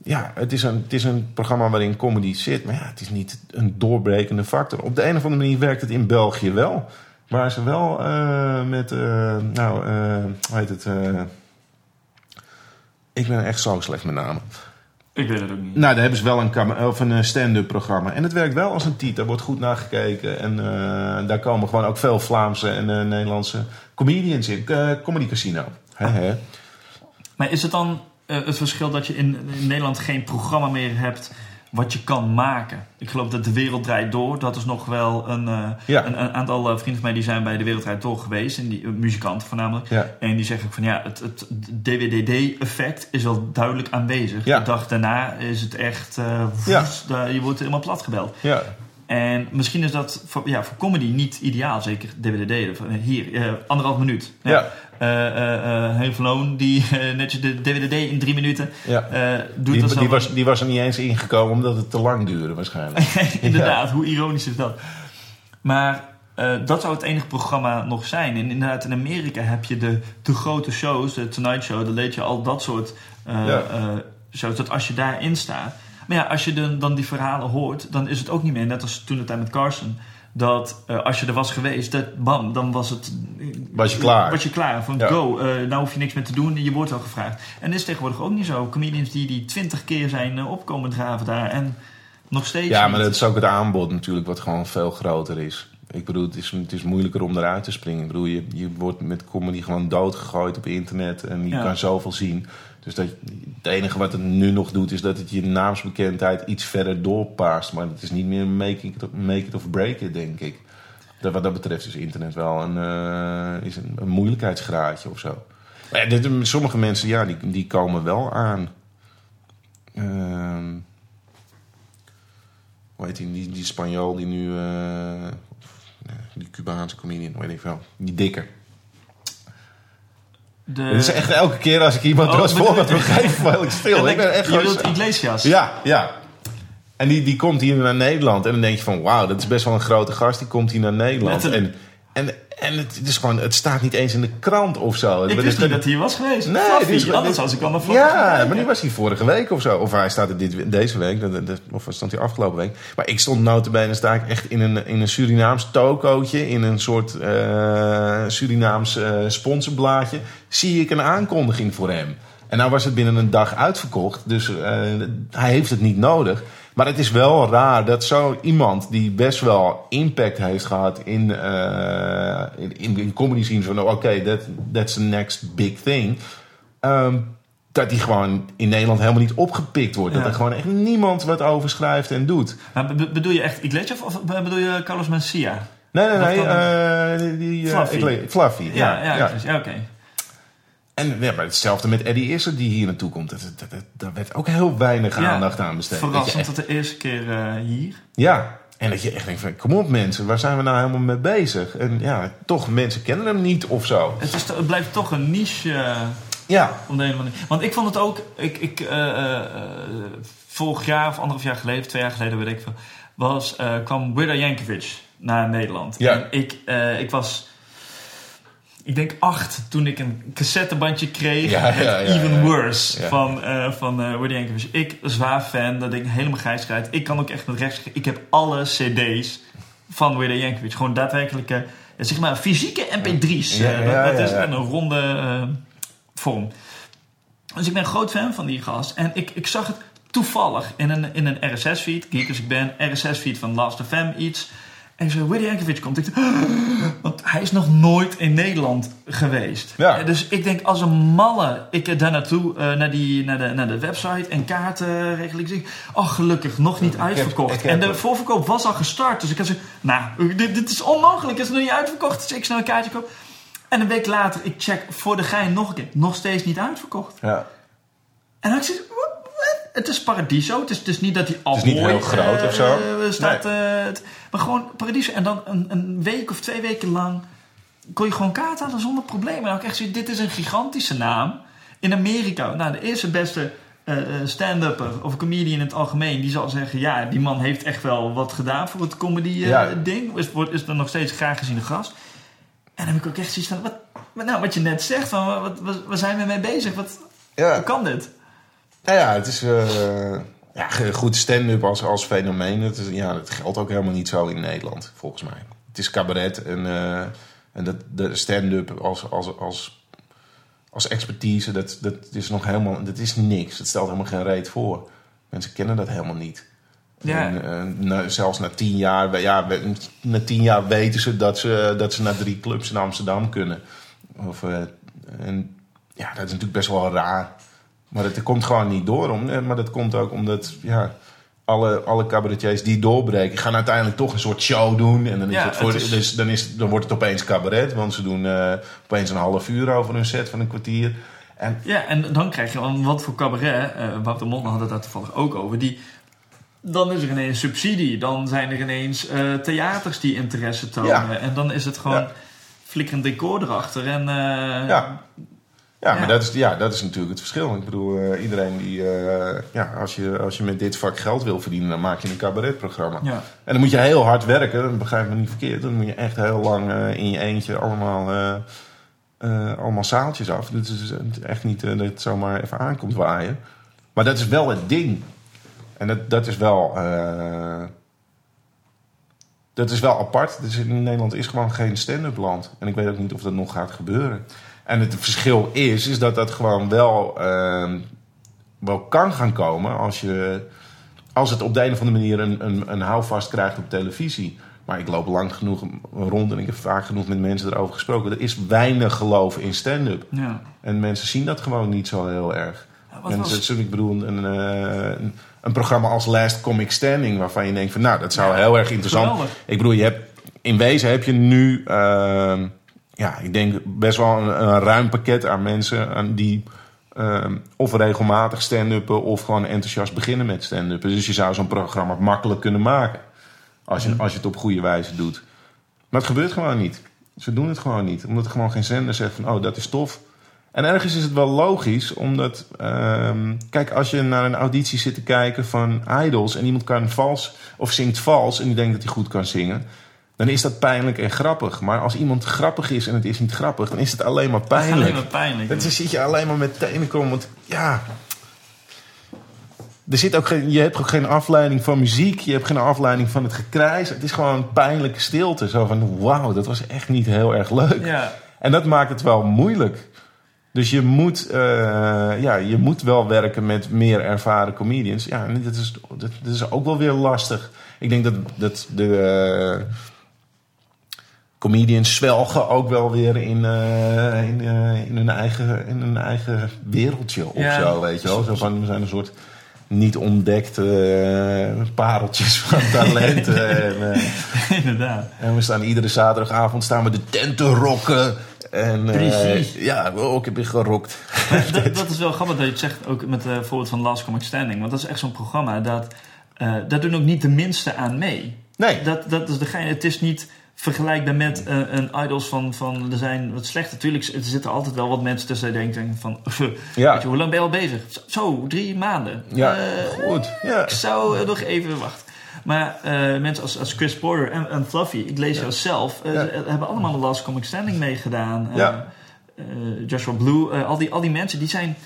Speaker 1: ja, het is, een, het is een programma waarin comedy zit. Maar ja, het is niet een doorbrekende factor. Op de een of andere manier werkt het in België wel. Waar ze wel eh, met, eh, nou, eh, hoe heet het? ik ben echt zo slecht met namen.
Speaker 2: Ik weet het ook niet.
Speaker 1: Nou, daar hebben ze wel een, of een eh, stand-up programma. En het werkt wel als een tiet. Daar wordt goed naar gekeken. En eh, daar komen gewoon ook veel Vlaamse en eh, Nederlandse comedians in. Eh, Comedy Casino.
Speaker 2: Maar is het dan... het verschil dat je in, in Nederland geen programma meer hebt wat je kan maken. Ik geloof dat De Wereld Draait Door, dat is nog wel een, eh,
Speaker 1: Ja.
Speaker 2: een, een aantal eh, vrienden van mij die zijn bij De Wereld Draait Door geweest, en die, eh, muzikanten voornamelijk.
Speaker 1: Ja.
Speaker 2: En die zeggen ook van ja, het, het DWDD-effect is wel duidelijk aanwezig.
Speaker 1: Ja.
Speaker 2: De dag daarna is het echt, daar- je wordt helemaal plat gebeld.
Speaker 1: Ja,
Speaker 2: En misschien is dat voor, ja, voor comedy niet ideaal, zeker DWDD. Hier, anderhalf minuut.
Speaker 1: Ja.
Speaker 2: Eh eh eh Henk Verloon, die eh, netjes de DWDD in drie minuten
Speaker 1: ja.
Speaker 2: eh, doet.
Speaker 1: Die, die, was, die was er niet eens ingekomen omdat het te lang duurde waarschijnlijk.
Speaker 2: inderdaad, hoe ironisch is dat? Maar eh, dat zou het enige programma nog zijn. En inderdaad, in Amerika heb je de, de grote shows, de Tonight Show, de Late Show, al dat soort eh,
Speaker 1: Ja.
Speaker 2: eh, shows. Dat als je daarin staat. Maar ja, als je dan, dan die verhalen hoort, dan is het ook niet meer, net als toen het tijd met Carson. Dat eh, als je er was geweest, dat, bam, dan was het.
Speaker 1: Was je klaar.
Speaker 2: Was je klaar. Van
Speaker 1: Ja.
Speaker 2: go, eh, nou hoef je niks meer te doen, je wordt wel gevraagd. En dat is tegenwoordig ook niet zo. Comedians die die twintig keer zijn eh, opkomen draven daar en nog steeds.
Speaker 1: Ja,
Speaker 2: niet.
Speaker 1: maar dat is ook het aanbod natuurlijk wat gewoon veel groter is. Ik bedoel, het is, het is moeilijker om eruit te springen. Ik bedoel, je, je wordt met comedy gewoon doodgegooid op internet en je
Speaker 2: Ja.
Speaker 1: kan zoveel zien. Dus dat, het enige wat het nu nog doet is dat het je naamsbekendheid iets verder doorpaast. Maar het is niet meer make it, make it of break it, denk ik. Dat, wat dat betreft is internet wel een, eh, is een, moeilijkheidsgraadje of zo. Maar ja, sommige mensen, ja, die, die komen wel aan. Ehm hoe heet die, die, die Spanjool die nu... eh, die Cubaanse comedian, weet ik wel. Die dikke.
Speaker 2: De...
Speaker 1: Het is echt elke keer als ik iemand
Speaker 2: Oh,
Speaker 1: als
Speaker 2: bedoel-
Speaker 1: voorbeeld wil geven, val ik stil. ik ben echt
Speaker 2: je Iglesias?
Speaker 1: Ja, ja. En die, die komt hier naar Nederland. En dan denk je van, wauw, dat is best wel een grote gast. Die komt hier naar Nederland. En, en, en het, is gewoon, het staat niet eens in de krant of zo.
Speaker 2: Ik wist
Speaker 1: is-
Speaker 2: niet dat hij hier was geweest.
Speaker 1: Nee,
Speaker 2: Fluffy,
Speaker 1: is-
Speaker 2: anders was ik al naar
Speaker 1: Ja, maar die was hier vorige week of zo. Of hij staat er dit, deze week, of stond hij afgelopen week. Maar ik stond notabene, sta ik echt in een, in een Surinaams tokootje. In een soort eh, Surinaams eh, sponsorblaadje. Zie ik een aankondiging voor hem. En nou was het binnen een dag uitverkocht. Dus eh, hij heeft het niet nodig. Maar het is wel raar dat zo iemand die best wel impact heeft gehad in, eh in, in, in comedy scene van oké, that, that's the next big thing. Ehm, dat die gewoon in Nederland helemaal niet opgepikt wordt.
Speaker 2: Ja.
Speaker 1: Dat er gewoon echt niemand wat over schrijft en doet.
Speaker 2: Maar be- bedoel je echt Iglesias of bedoel je Carlos Mencia?
Speaker 1: Nee, nee, nee. eh, die, die, eh,
Speaker 2: Fluffy.
Speaker 1: Fluffy, ja.
Speaker 2: Ja, ja,
Speaker 1: ja.
Speaker 2: precies. ja oké.
Speaker 1: En ja, maar hetzelfde met Eddie Isser die hier naartoe komt. Dat, dat, dat, daar werd ook heel weinig aandacht aan besteed. Dat
Speaker 2: Verrassend
Speaker 1: echt-
Speaker 2: dat de eerste keer eh, hier.
Speaker 1: Ja, en dat je echt denkt van, kom op mensen, waar zijn we nou helemaal mee bezig? En ja, toch, mensen kennen hem niet of zo.
Speaker 2: Het, is, het blijft toch een niche eh,
Speaker 1: Ja,
Speaker 2: op de andere manier. Want ik vond het ook... Ik, ik, eh, vorig jaar of anderhalf jaar geleden, twee jaar geleden weet ik veel... Was, kwam Weird Yankovic naar Nederland.
Speaker 1: Ja.
Speaker 2: En ik, ik was... Ik denk acht toen ik een cassettebandje kreeg
Speaker 1: Ja,
Speaker 2: met
Speaker 1: ja, ja,
Speaker 2: Even. Worse van, eh van eh Yankovic. Ik, zwaar fan, dat ik helemaal grijs. Ik kan ook echt met rechts... Ik heb alle cd's van Weird Yankovic. Gewoon daadwerkelijke, ja, zeg maar, fysieke mp3's.
Speaker 1: Ja,
Speaker 2: eh,
Speaker 1: ja,
Speaker 2: dat, dat is een ronde eh, vorm. Dus ik ben een groot fan van die gast. En ik, ik zag het toevallig in een, in een RSS-feed. Geek als ik ben. RSS-feed van Last FM iets. En zei, Willy Yankovic komt. Ik dacht, want hij is nog nooit in Nederland geweest.
Speaker 1: Ja.
Speaker 2: Eh, Dus ik denk, als een malle, ik daar naartoe, eh, naar, die, naar, de, naar de website en kaarten regel ik. Oh, gelukkig, nog niet uitverkocht. en de voorverkoop was al gestart. Dus ik had zo, nou, dit, dit is onmogelijk. Het is nog niet uitverkocht. Dus ik snel een kaartje koop. En een week later, ik check voor de gein nog een keer. Nog steeds niet uitverkocht.
Speaker 1: ja.
Speaker 2: En dan ik wat? Het is Paradiso. Het is, het is niet dat hij al
Speaker 1: is niet heel groot of zo.
Speaker 2: staat, eh, maar gewoon Paradiso. En dan een, een week of twee weken lang kon je gewoon kaart halen zonder probleem. En ik echt zoiets, dit is een gigantische naam. In Amerika, nou de eerste beste eh, eh, stand-upper of comedian in het algemeen... die zal zeggen, ja, die man heeft echt wel wat gedaan voor het
Speaker 1: Ja.
Speaker 2: comedy-ding. is, wordt- is dan nog steeds graag gezien de gast. En dan heb ik ook echt zoiets van, wat, wat- nou, wat je net zegt, van, wat, wat, waar zijn we mee bezig? Wat,
Speaker 1: ja.
Speaker 2: hoe kan dit?
Speaker 1: Nou ja, het is eh, ja, goed stand-up als, als fenomeen. Dat, is, ja, dat geldt ook helemaal niet zo in Nederland, volgens mij. Het is cabaret en, eh, en dat, de stand-up als, als, als, als expertise, dat, dat is nog helemaal, dat is niks. Het stelt helemaal geen reet voor. Mensen kennen dat helemaal niet.
Speaker 2: Ja.
Speaker 1: En, eh, zelfs na tien jaar, ja, na tien jaar weten ze dat ze, dat ze naar drie clubs in Amsterdam kunnen. Of, en ja, dat is natuurlijk best wel raar. Maar het komt gewoon niet door. Om, eh, maar dat komt ook omdat ja, alle, alle cabaretiers die doorbreken... gaan uiteindelijk toch een soort show doen. En dan, is
Speaker 2: Ja,
Speaker 1: het voor,
Speaker 2: het is-
Speaker 1: dus dan, is, dan wordt het opeens cabaret. Want ze doen eh, opeens een half uur over een set van een kwartier. En
Speaker 2: Ja, en dan krijg je dan wat voor cabaret. eh Wouter Mondman had het daar toevallig ook over. Die, dan is er ineens subsidie. Dan zijn er ineens theaters die interesse tonen.
Speaker 1: Ja.
Speaker 2: En dan is het gewoon
Speaker 1: Ja.
Speaker 2: flikkerend decor erachter. En,
Speaker 1: Ja. Ja,
Speaker 2: Ja.
Speaker 1: maar dat is, ja, dat is natuurlijk het verschil. Ik bedoel, eh, iedereen die... eh, ja, als je, als je met dit vak geld wil verdienen, dan maak je een cabaretprogramma.
Speaker 2: ja.
Speaker 1: En dan moet je heel hard werken, dat begrijp me niet verkeerd. Dan moet je echt heel lang eh, in je eentje allemaal, allemaal zaaltjes af. Dat is echt niet dat het zomaar even aankomt waaien. Maar dat is wel het ding. En dat, dat is wel... dat is wel apart. Dus in Nederland is gewoon geen stand-up land. En ik weet ook niet of dat nog gaat gebeuren. En het verschil is, is dat dat gewoon wel, ehm, wel kan gaan komen als, je, als het op de een of andere manier een, een, een houvast krijgt op televisie. Maar ik loop lang genoeg rond en ik heb vaak genoeg met mensen erover gesproken. Er is weinig geloof in stand-up.
Speaker 2: ja.
Speaker 1: En mensen zien dat gewoon niet zo heel erg.
Speaker 2: Ja, wat
Speaker 1: En
Speaker 2: was-
Speaker 1: ik bedoel, een, eh, een, een programma als Last Comic Standing, waarvan je denkt van, nou, dat zou
Speaker 2: Ja,
Speaker 1: heel erg interessant.
Speaker 2: geweldig.
Speaker 1: Ik bedoel, je hebt, in wezen heb je nu, ehm, ja, ik denk best wel een, een ruim pakket aan mensen aan die ehm, of regelmatig stand-uppen of gewoon enthousiast beginnen met stand-uppen. Dus je zou zo'n programma makkelijk kunnen maken als je, als je het op goede wijze doet. Maar het gebeurt gewoon niet. Ze doen het gewoon niet. Omdat er gewoon geen zender zegt van, oh, dat is tof. En ergens is het wel logisch, omdat... ehm, kijk, als je naar een auditie zit te kijken van idols... en iemand kan vals of zingt vals en die denkt dat hij goed kan zingen... dan is dat pijnlijk en grappig. Maar als iemand grappig is en het is niet grappig... dan is het alleen maar pijnlijk.
Speaker 2: Alleen maar pijnlijk.
Speaker 1: Dan zit je alleen maar met tenen komen. Want ja... Er zit ook geen, je hebt ook geen afleiding van muziek. Je hebt geen afleiding van het gekrijs. Het is gewoon pijnlijke stilte. Zo van, wauw, dat was echt niet heel erg leuk.
Speaker 2: Ja,
Speaker 1: En dat maakt het wel moeilijk. Dus je moet, eh, ja, je moet wel werken met meer ervaren comedians. Ja, en dat is, dat, dat is ook wel weer lastig. Ik denk dat, dat de eh, comedians zwelgen ook wel weer in, eh, in, eh, in, hun, eigen, in hun eigen wereldje of
Speaker 2: Ja.
Speaker 1: zo, weet je wel. Zo van, we zijn een soort niet ontdekte eh, pareltjes van talenten. en,
Speaker 2: inderdaad.
Speaker 1: en we staan iedere zaterdagavond staan we de tent te rocken. En,
Speaker 2: Precies.
Speaker 1: ja, oh, ik heb weer gerokt.
Speaker 2: Dat, dat is wel grappig dat je het zegt, ook met het voorbeeld van Last Comic Standing. Want dat is echt zo'n programma, dat, daar doen ook niet de minste aan mee.
Speaker 1: Nee,
Speaker 2: Dat, dat is de gein. Het is niet vergelijkbaar met eh, een idols van, van er zijn wat slecht. Natuurlijk er zitten altijd wel wat mensen tussen die denken van...
Speaker 1: Ja.
Speaker 2: weet je, hoe lang ben je al bezig? Zo, drie maanden.
Speaker 1: ja,
Speaker 2: Eh,
Speaker 1: goed. Ja.
Speaker 2: ik zou eh, nog even wachten. Maar mensen als, als Chris Porter en, en Fluffy, ik lees jou zelf, hebben allemaal de Last Comic Standing meegedaan.
Speaker 1: Ja.
Speaker 2: Joshua Blue, al, die, al die mensen, die zijn...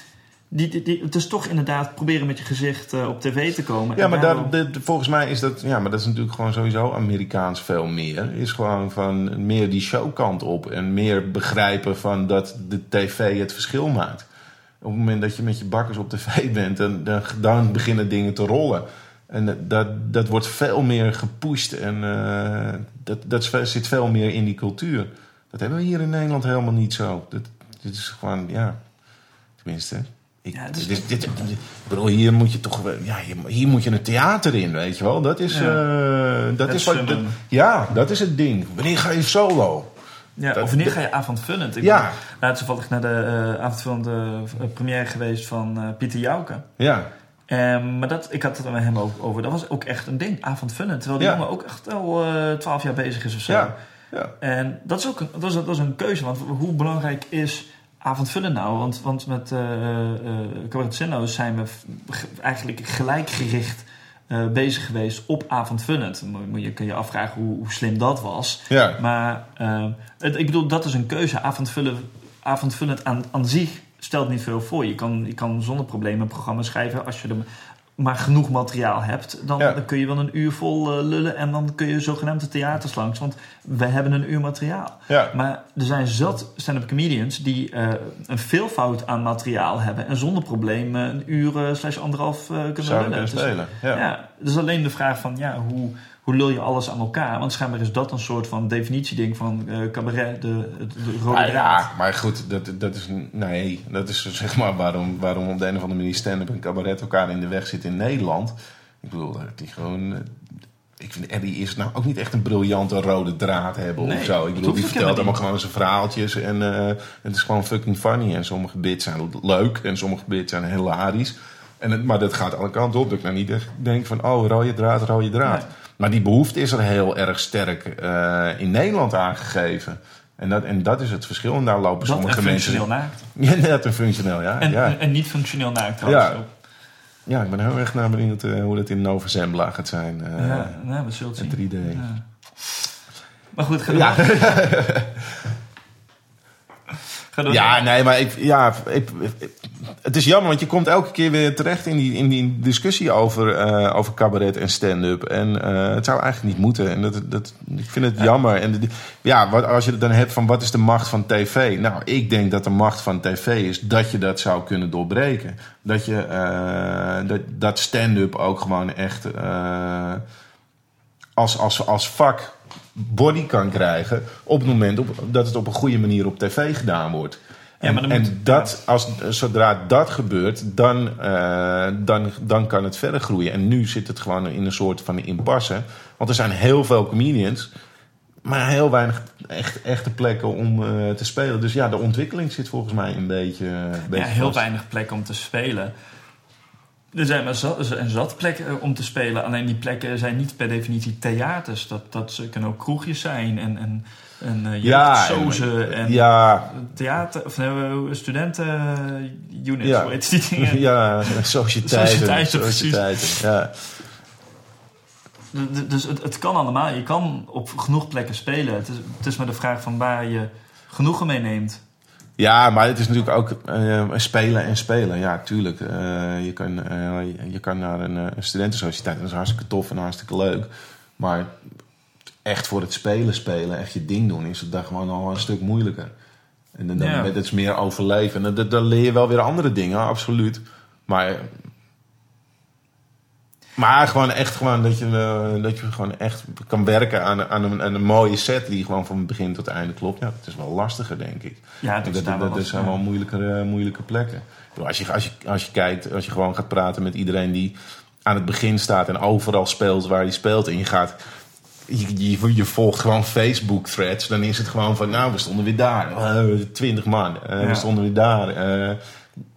Speaker 2: Die, die, die- het is toch inderdaad proberen met je gezicht eh, op tv te komen.
Speaker 1: Ja, maar
Speaker 2: daarom-
Speaker 1: daar, volgens mij is dat, ja, maar dat is natuurlijk gewoon sowieso Amerikaans veel meer. Is gewoon van meer die showkant op en meer begrijpen van dat de tv het verschil maakt. Op het moment dat je met je bakkers op tv bent, dan, dan, dan beginnen dingen te rollen. En dat- dat, wordt veel meer gepusht en eh, dat, dat zit veel meer in die cultuur. Dat hebben we hier in Nederland helemaal niet zo. Dat, dit is gewoon, ja, tenminste. Ik,
Speaker 2: Ja, is-
Speaker 1: dit, dit, dit- ik bedoel, hier moet je toch, ja, hier, hier moet je een theater in, weet je wel. Dat is,
Speaker 2: Ja.
Speaker 1: eh, dat
Speaker 2: Het
Speaker 1: is wat, dat- ja, dat is het ding. Wanneer ga je solo?
Speaker 2: Ja,
Speaker 1: Dat-
Speaker 2: of wanneer ga je avondvullend? Ik
Speaker 1: Ja.
Speaker 2: ben laatst toevallig naar de uh, avondvullend eh, première geweest van eh, Pieter Jouke.
Speaker 1: Ja,
Speaker 2: Ehm, maar dat, ik had het met hem ook over. Dat was ook echt een ding, avondvullend. Terwijl die
Speaker 1: Ja.
Speaker 2: jongen ook echt al twaalf jaar bezig is of zo.
Speaker 1: ja, ja.
Speaker 2: En dat is ook een, dat is, dat is een keuze. Want hoe belangrijk is avondvullend nou? Want, want met uh, zijn we eigenlijk gelijkgericht eh, bezig geweest op avondvullend. Moet- Je kun je afvragen hoe, hoe slim dat was.
Speaker 1: ja.
Speaker 2: Maar het, ik bedoel, dat is een keuze. Avondvullen, avondvullend aan, aan zich stelt niet veel voor. Je kan, je kan zonder problemen een programma schrijven als je er maar genoeg materiaal hebt. Dan,
Speaker 1: Ja.
Speaker 2: dan kun je wel een uur vol eh, lullen en dan kun je zogenaamde theaters langs. Want we hebben een uur materiaal.
Speaker 1: ja.
Speaker 2: Maar er zijn zat stand-up comedians die eh, een veelvoud aan materiaal hebben en zonder probleem een uur eh, slash anderhalf kunnen
Speaker 1: Zouden
Speaker 2: lullen.
Speaker 1: kunnen
Speaker 2: Dus-
Speaker 1: spelen. Ja.
Speaker 2: ja, dus alleen de vraag van ja, hoe, hoe lul je alles aan elkaar? Want schijnbaar is dat een soort van definitieding van eh, cabaret, de, de, de rode
Speaker 1: Ah,
Speaker 2: draad.
Speaker 1: ja, maar goed, dat, dat is... Nee, dat is zeg maar waarom, waarom op de een of andere manier stand-up en cabaret elkaar in de weg zit in Nederland. Ik bedoel, dat die gewoon... eh, Ik vind Eddie is nou ook niet echt een briljante rode draad hebben
Speaker 2: Nee,
Speaker 1: of zo. Ik bedoel, die vertelt allemaal gewoon zijn verhaaltjes. En eh, het is gewoon fucking funny. En sommige bits zijn leuk en sommige bits zijn hilarisch. En het, maar dat gaat alle kanten op. Dat ik nou niet echt denk van, oh, rode draad, rode draad.
Speaker 2: Nee.
Speaker 1: Maar die behoefte is er heel erg sterk eh, in Nederland aangegeven. En dat, en dat is het verschil. En daar lopen
Speaker 2: Dat
Speaker 1: sommige
Speaker 2: en functioneel
Speaker 1: mensen...
Speaker 2: naakt.
Speaker 1: Ja, net een functioneel, ja.
Speaker 2: En,
Speaker 1: ja.
Speaker 2: en, en niet functioneel naakt trouwens.
Speaker 1: Ja.
Speaker 2: ook.
Speaker 1: ja, ik ben heel erg naar benieuwd eh, hoe dat in Nova Zembla gaat zijn. eh
Speaker 2: ja, nou, we zullen het zien.
Speaker 1: in 3D.
Speaker 2: Ja. Maar goed, door. Ga door.
Speaker 1: Ja, nee, maar ik, ja, ik, ik- het is jammer, want je komt elke keer weer terecht in die, in die discussie over, eh, over cabaret en stand-up. En eh, het zou eigenlijk niet moeten. En dat, dat, ik vind het jammer. En de- ja, wat, als je het dan hebt van wat is de macht van tv? Nou, ik denk dat de macht van tv is dat je dat zou kunnen doorbreken. Dat je eh, dat, dat stand-up ook gewoon echt als, als, als vak body kan krijgen op het moment op, dat het op een goede manier op tv gedaan wordt. En, en
Speaker 2: moet-
Speaker 1: dat, als, zodra dat gebeurt, dan, eh, dan, dan kan het verder groeien. En nu zit het gewoon in een soort van impasse. Want er zijn heel veel comedians, maar heel weinig echt, echte plekken om eh, te spelen. Dus ja, de ontwikkeling zit volgens mij een beetje, een
Speaker 2: ja, heel
Speaker 1: vast.
Speaker 2: weinig plekken om te spelen. Er zijn maar zat, er zat plekken eh, om te spelen. Alleen die plekken zijn niet per definitie theaters. Dat, dat ze- kunnen ook kroegjes zijn en, en, en uh,
Speaker 1: Ja,
Speaker 2: en
Speaker 1: Ja,
Speaker 2: theater, of nee, studenten-units,
Speaker 1: Ja.
Speaker 2: hoe heet die dingen?
Speaker 1: ja, sociëteiten.
Speaker 2: Sociëteiten,
Speaker 1: ja.
Speaker 2: Dus het, het kan allemaal. Je kan op genoeg plekken spelen. Het is, het is maar de vraag van waar je genoegen mee neemt.
Speaker 1: Ja, maar het is natuurlijk ook eh, spelen en spelen. Ja, tuurlijk. Eh, je, kan, eh, je kan naar een, een studentensociëteit. Dat is hartstikke tof en hartstikke leuk. Maar echt voor het spelen spelen, echt je ding doen, is het daar gewoon al een stuk moeilijker. En dan, dan
Speaker 2: Ja.
Speaker 1: met het is meer overleven. En dan, dan leer je wel weer andere dingen, absoluut. Maar, maar gewoon echt gewoon dat je, eh, dat je gewoon echt kan werken aan, aan, een, aan een mooie set die gewoon van begin tot einde klopt. Ja, het is wel lastiger, denk ik.
Speaker 2: Ja,
Speaker 1: Dat,
Speaker 2: dat,
Speaker 1: dat,
Speaker 2: is daar wel
Speaker 1: dat zijn wel moeilijke, moeilijke plekken. Bedoel, Als je, als, je, als je kijkt, als je gewoon gaat praten met iedereen die aan het begin staat en overal speelt waar hij speelt. En je gaat. Je, je, je volgt gewoon Facebook threads. Dan is het gewoon van. Nou, we stonden weer daar. Twintig man. Eh,
Speaker 2: Ja.
Speaker 1: We stonden weer daar. Eh,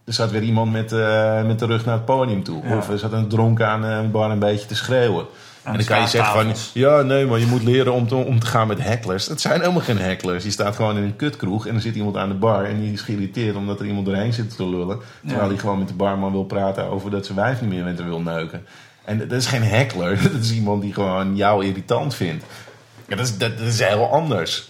Speaker 1: er zat weer iemand met, eh, met de rug naar het podium toe.
Speaker 2: Ja.
Speaker 1: Of er zat een dronken aan eh, een bar een beetje te schreeuwen. En dan kan je zeggen van, ja, nee, maar je moet leren om te, om te gaan met hecklers. Dat zijn helemaal geen hecklers. Die staat gewoon in een kutkroeg en dan zit iemand aan de bar en die is geïrriteerd omdat er iemand doorheen zit te lullen. Terwijl
Speaker 2: Ja.
Speaker 1: hij gewoon met de barman wil praten over dat zijn wijf niet meer met hem wil neuken. En dat is geen heckler. Dat is iemand die gewoon jou irritant vindt. Ja, dat, is, dat, dat is heel anders.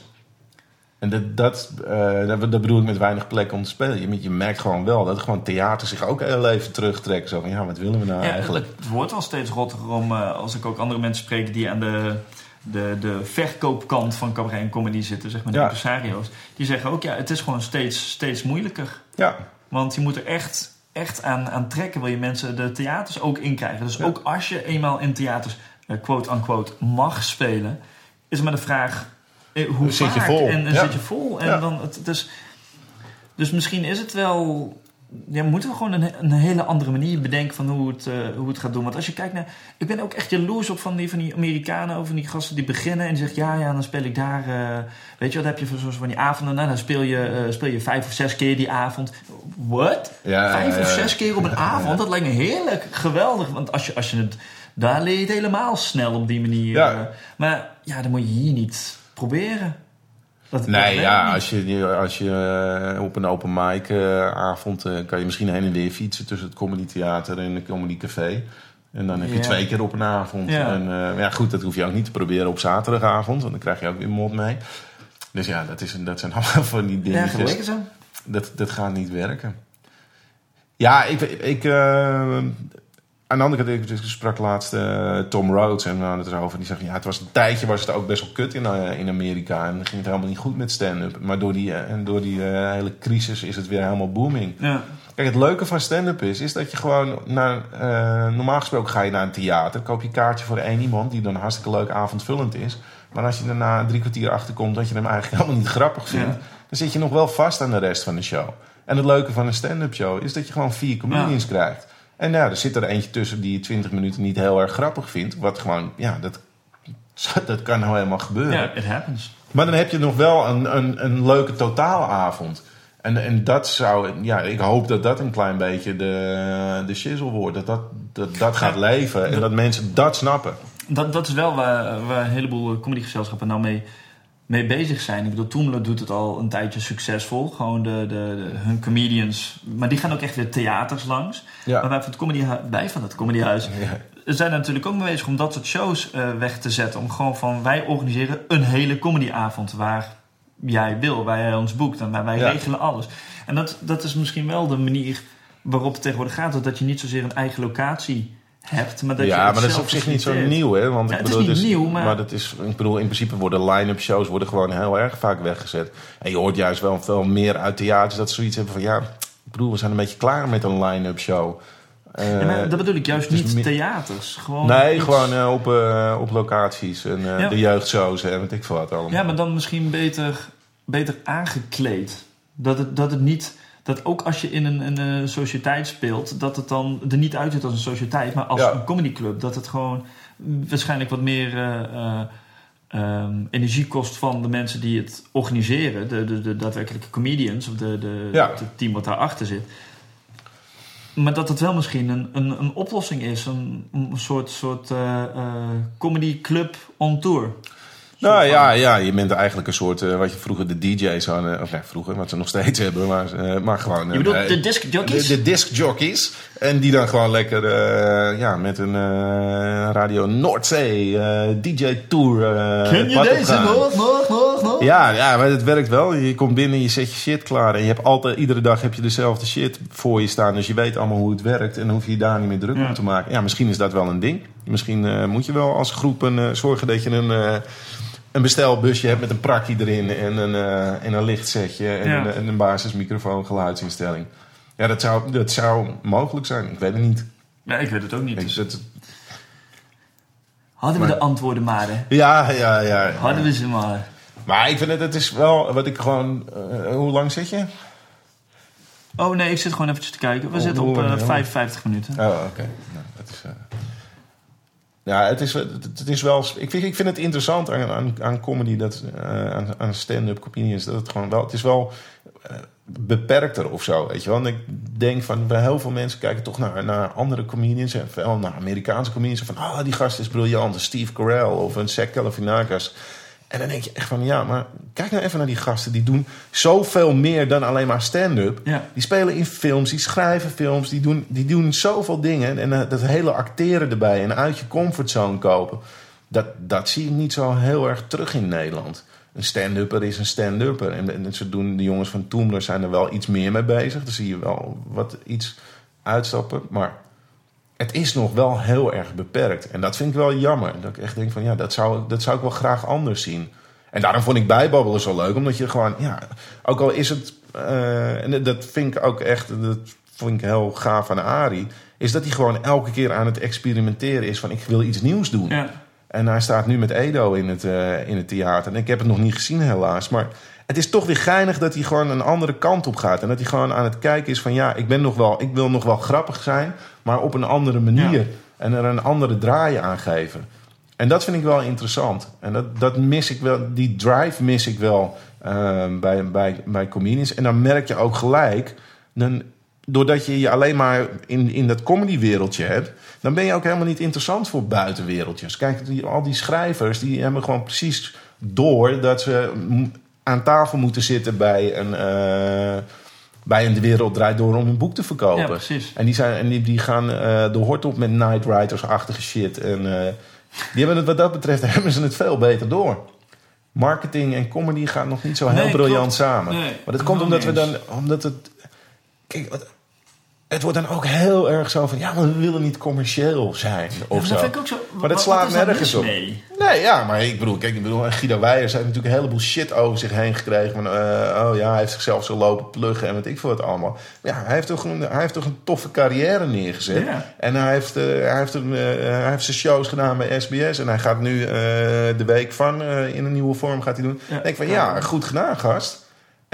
Speaker 1: En dat, dat, eh, dat, dat bedoel ik met weinig plekken om te spelen. Je, je merkt gewoon wel dat gewoon theater zich ook heel even terugtrekken. Zo van, ja, wat willen we nou
Speaker 2: Ja,
Speaker 1: eigenlijk?
Speaker 2: Het wordt wel steeds rottiger om, eh, als ik ook andere mensen spreek die aan de, de, de verkoopkant van cabaret en comedy zitten, zeg maar de
Speaker 1: Ja.
Speaker 2: impresario's. Die zeggen ook, ja, het is gewoon steeds, steeds moeilijker.
Speaker 1: Ja,
Speaker 2: Want je moet er echt, echt aan, aan trekken, wil je mensen de theaters ook inkrijgen. Dus
Speaker 1: Ja.
Speaker 2: ook als je eenmaal in theaters, eh, quote-unquote, mag spelen, is maar de vraag, eh, hoe
Speaker 1: Zit je vol?
Speaker 2: en, en
Speaker 1: Ja.
Speaker 2: zit je vol? En
Speaker 1: Ja.
Speaker 2: dan, het, dus, dus misschien is het wel... Ja, moeten we gewoon een, een hele andere manier bedenken van hoe het, eh, hoe het gaat doen. Want als je kijkt naar... Ik ben ook echt jaloers op van die, van die Amerikanen, over die gasten die beginnen en die zeggen... Ja, ja, dan speel ik daar... eh, weet je wat, heb je voor zoals van die avonden? Nou, dan speel je, speel je vijf of zes keer die avond. What?
Speaker 1: Ja,
Speaker 2: vijf
Speaker 1: ja,
Speaker 2: of zes keer op een avond? Dat lijkt me heerlijk, geweldig. Want als je, als je het... Daar leer je het helemaal snel op die manier. Maar ja, dan moet je hier niet proberen. Dat,
Speaker 1: Nee, ja, als je, als je eh, op een open mic eh, avond eh, kan je misschien heen en weer fietsen tussen het Comedy Theater en het Comedy Café. En dan heb je
Speaker 2: Ja.
Speaker 1: twee keer op een avond.
Speaker 2: Ja.
Speaker 1: En ja, goed, dat hoef je ook niet te proberen op zaterdagavond, want dan krijg je ook weer mot mee. Dus ja, dat, is, dat zijn allemaal van die
Speaker 2: Ja, gaat lekker zo.
Speaker 1: dat, dat gaat niet werken. Ja, ik, ik, eh, aan de andere kant, ik sprak laatst eh, Tom Rhodes en we hadden het erover. Die zegt, ja, het was een tijdje was het ook best wel kut in, eh, in Amerika. En ging het helemaal niet goed met stand-up. Maar door die, eh, en door die hele crisis is het weer helemaal booming.
Speaker 2: Ja.
Speaker 1: Kijk, het leuke van stand-up is, is dat je gewoon naar... normaal gesproken ga je naar een theater, koop je kaartje voor één iemand... die dan hartstikke leuk avondvullend is. Maar als je er na drie kwartier achter komt dat je hem eigenlijk helemaal niet grappig vindt...
Speaker 2: Ja.
Speaker 1: dan zit je nog wel vast aan de rest van de show. En het leuke van een stand-up show is dat je gewoon vier comedians krijgt. En ja, er zit er eentje tussen die je 20 minuten niet heel erg grappig vindt. Wat gewoon, ja, dat, dat kan nou helemaal gebeuren.
Speaker 2: ja, it happens.
Speaker 1: Maar dan heb je nog wel een, een, een leuke totaalavond. En, en dat zou, ja, ik hoop dat dat een klein beetje de, de shizzle wordt. Dat dat, dat, dat gaat leven en dat mensen dat snappen.
Speaker 2: Dat, dat is wel waar, waar een heleboel comedygezelschappen nou mee, mee bezig zijn. Ik bedoel, Toemler doet het al een tijdje succesvol. Gewoon de, de, de- hun comedians. Maar die gaan ook echt weer theaters langs.
Speaker 1: Ja.
Speaker 2: Maar wij van het, comedy, wij van het comedyhuis
Speaker 1: Ja.
Speaker 2: zijn er natuurlijk ook mee bezig om dat soort shows eh, weg te zetten. Om gewoon van, wij organiseren een hele comedyavond waar jij wil, waar jij ons boekt en waar wij
Speaker 1: Ja.
Speaker 2: regelen alles. En dat, dat is misschien wel de manier waarop het tegenwoordig gaat. Dat je niet zozeer een eigen locatie hebt, maar dat
Speaker 1: ja, maar dat is op zich niet zo nieuw, hè? Want
Speaker 2: Ja,
Speaker 1: ik
Speaker 2: het is
Speaker 1: bedoel,
Speaker 2: niet nieuw, maar-
Speaker 1: dat is, ik bedoel, in principe worden line-up shows worden gewoon heel erg vaak weggezet. En je hoort juist wel veel meer uit theaters dat ze zoiets hebben van, ja, ik bedoel, we zijn een beetje klaar met een line-up show. Eh,
Speaker 2: Ja, maar dat bedoel ik juist
Speaker 1: is
Speaker 2: niet theaters. Gewoon
Speaker 1: nee,
Speaker 2: iets-
Speaker 1: gewoon eh, op, eh, op locaties en
Speaker 2: Ja.
Speaker 1: de jeugdshows en weet ik veel wat allemaal.
Speaker 2: Ja, maar dan misschien beter, beter aangekleed. Dat het, dat het niet... Dat ook als je in een, een, eh, sociëteit speelt, dat het dan er niet uitziet als een sociëteit, maar als
Speaker 1: Ja.
Speaker 2: een comedyclub. Dat het gewoon waarschijnlijk wat meer eh, eh, ehm, energie kost van de mensen die het organiseren. De, de, de daadwerkelijke comedians of de, de,
Speaker 1: Ja.
Speaker 2: het team wat daarachter zit. Maar dat het wel misschien een, een, een oplossing is. Een, een soort, soort eh eh, comedyclub on tour.
Speaker 1: Nou
Speaker 2: van-
Speaker 1: ja, ja, je bent eigenlijk een soort, eh, wat je vroeger de DJ's hadden, of nee, vroeger, wat ze nog steeds hebben, maar, eh, maar gewoon...
Speaker 2: Je bedoelt
Speaker 1: eh,
Speaker 2: de disc jockeys?
Speaker 1: De, de discjockeys. En die dan gewoon lekker eh, ja, met een eh, Radio Noordzee eh, DJ-tour eh
Speaker 2: Ken je deze
Speaker 1: gaan.
Speaker 2: nog, nog, nog, nog?
Speaker 1: Ja, ja, maar het werkt wel. Je komt binnen, je zet je shit klaar. En je hebt altijd, iedere dag heb je dezelfde shit voor je staan. Dus je weet allemaal hoe het werkt. En dan hoef je je daar niet meer druk
Speaker 2: Ja.
Speaker 1: om te maken. Ja, misschien is dat wel een ding. Misschien eh, moet je wel als groep een, eh, zorgen dat je een, eh, een bestelbusje hebt met een prakje erin. En een, eh, en een lichtsetje. En,
Speaker 2: Ja.
Speaker 1: een, en een basismicrofoon, geluidsinstelling. Ja, dat zou, dat zou mogelijk zijn. Ik weet het niet.
Speaker 2: Ja, ik weet het ook niet.
Speaker 1: Ik,
Speaker 2: Dus
Speaker 1: dat,
Speaker 2: hadden we de antwoorden maar, hè?
Speaker 1: ja, ja, ja.
Speaker 2: Hadden we ze maar.
Speaker 1: Maar ik vind het, het is wel wat ik gewoon... eh, hoe lang zit je?
Speaker 2: Oh nee, ik zit gewoon eventjes te kijken. We
Speaker 1: Oh,
Speaker 2: zitten op eh,
Speaker 1: hoe-
Speaker 2: 55 minuten.
Speaker 1: Oh, oké. Nou, dat is. Ja, het is, het, is wel. Ik vind, ik vind het interessant aan, aan, aan comedy, dat, eh, aan, aan stand-up comedians, dat het gewoon wel. Het is wel eh, beperkter of zo, weet je wel. Ik denk van, bij heel veel mensen kijken toch naar, naar andere comedians, en veel naar Amerikaanse comedians, van, ah, die gast is briljant, Steve Carell of een Zach Galifianakis. En dan denk je echt van, ja, maar kijk nou even naar die gasten. Die doen zoveel meer dan alleen maar stand-up.
Speaker 2: Ja.
Speaker 1: Die spelen in films, die schrijven films, die doen, die doen zoveel dingen. En eh, dat hele acteren erbij en uit je comfortzone kopen. Dat, dat zie ik niet zo heel erg terug in Nederland. Een stand-upper is een stand-upper. En, en ze doen, de jongens van Toomler zijn er wel iets meer mee bezig. Daar zie je wel wat iets uitstappen. Maar het is nog wel heel erg beperkt. En dat vind ik wel jammer. Dat ik echt denk van ja, dat zou, dat zou ik wel graag anders zien. En daarom vond ik bijbabbelen zo leuk. Omdat je gewoon, ja, ook al is het... eh, en dat vind ik ook echt, dat vond ik heel gaaf aan Ari. Is dat hij gewoon elke keer aan het experimenteren is van ik wil iets nieuws doen.
Speaker 2: Ja.
Speaker 1: En hij staat nu met Edo in het, eh, in het theater. En ik heb het nog niet gezien helaas. Maar het is toch weer geinig dat hij gewoon een andere kant op gaat. En dat hij gewoon aan het kijken is van... ja, ik, ben nog wel, ik wil nog wel grappig zijn... maar op een andere manier.
Speaker 2: Ja.
Speaker 1: En er een andere draai aan geven. En dat vind ik wel interessant. En dat, dat mis ik wel. Die drive mis ik wel eh, bij, bij, bij comedians. En dan merk je ook gelijk... Dan, doordat je je alleen maar in, in dat comedywereldje hebt... dan ben je ook helemaal niet interessant voor buitenwereldjes. Kijk, die, al die schrijvers die hebben gewoon precies door... dat ze aan tafel moeten zitten bij een... eh, bij een De Wereld Draait Door om een boek te verkopen.
Speaker 2: Ja, precies.
Speaker 1: En die, zijn, en die, die gaan eh, de hort op met Night Riders-achtige shit. En eh, die hebben het wat dat betreft hebben ze het veel beter door. Marketing en comedy gaan nog niet zo heel
Speaker 2: Nee,
Speaker 1: briljant
Speaker 2: klopt.
Speaker 1: samen.
Speaker 2: Nee,
Speaker 1: maar dat komt omdat we dan... Omdat het, kijk, wat- het wordt dan ook heel erg zo van... ja, maar we willen niet commercieel zijn of
Speaker 2: Ja,
Speaker 1: zo.
Speaker 2: dat vind ik ook zo.
Speaker 1: Maar dat slaat nergens op.
Speaker 2: mee?
Speaker 1: Nee, ja, maar ik bedoel, kijk, ik bedoel, Guido Weijers heeft natuurlijk een heleboel shit over zich heen gekregen. Van, eh, oh ja, hij heeft zichzelf zo lopen pluggen en weet ik veel wat allemaal. Maar ja, hij heeft toch een, hij heeft toch een toffe carrière neergezet.
Speaker 2: Ja.
Speaker 1: En hij heeft, eh, hij, heeft een, eh, hij heeft zijn shows gedaan bij SBS. En hij gaat nu de week van in een nieuwe vorm gaat hij doen.
Speaker 2: Ja.
Speaker 1: Ik denk van, ja, goed gedaan, gast.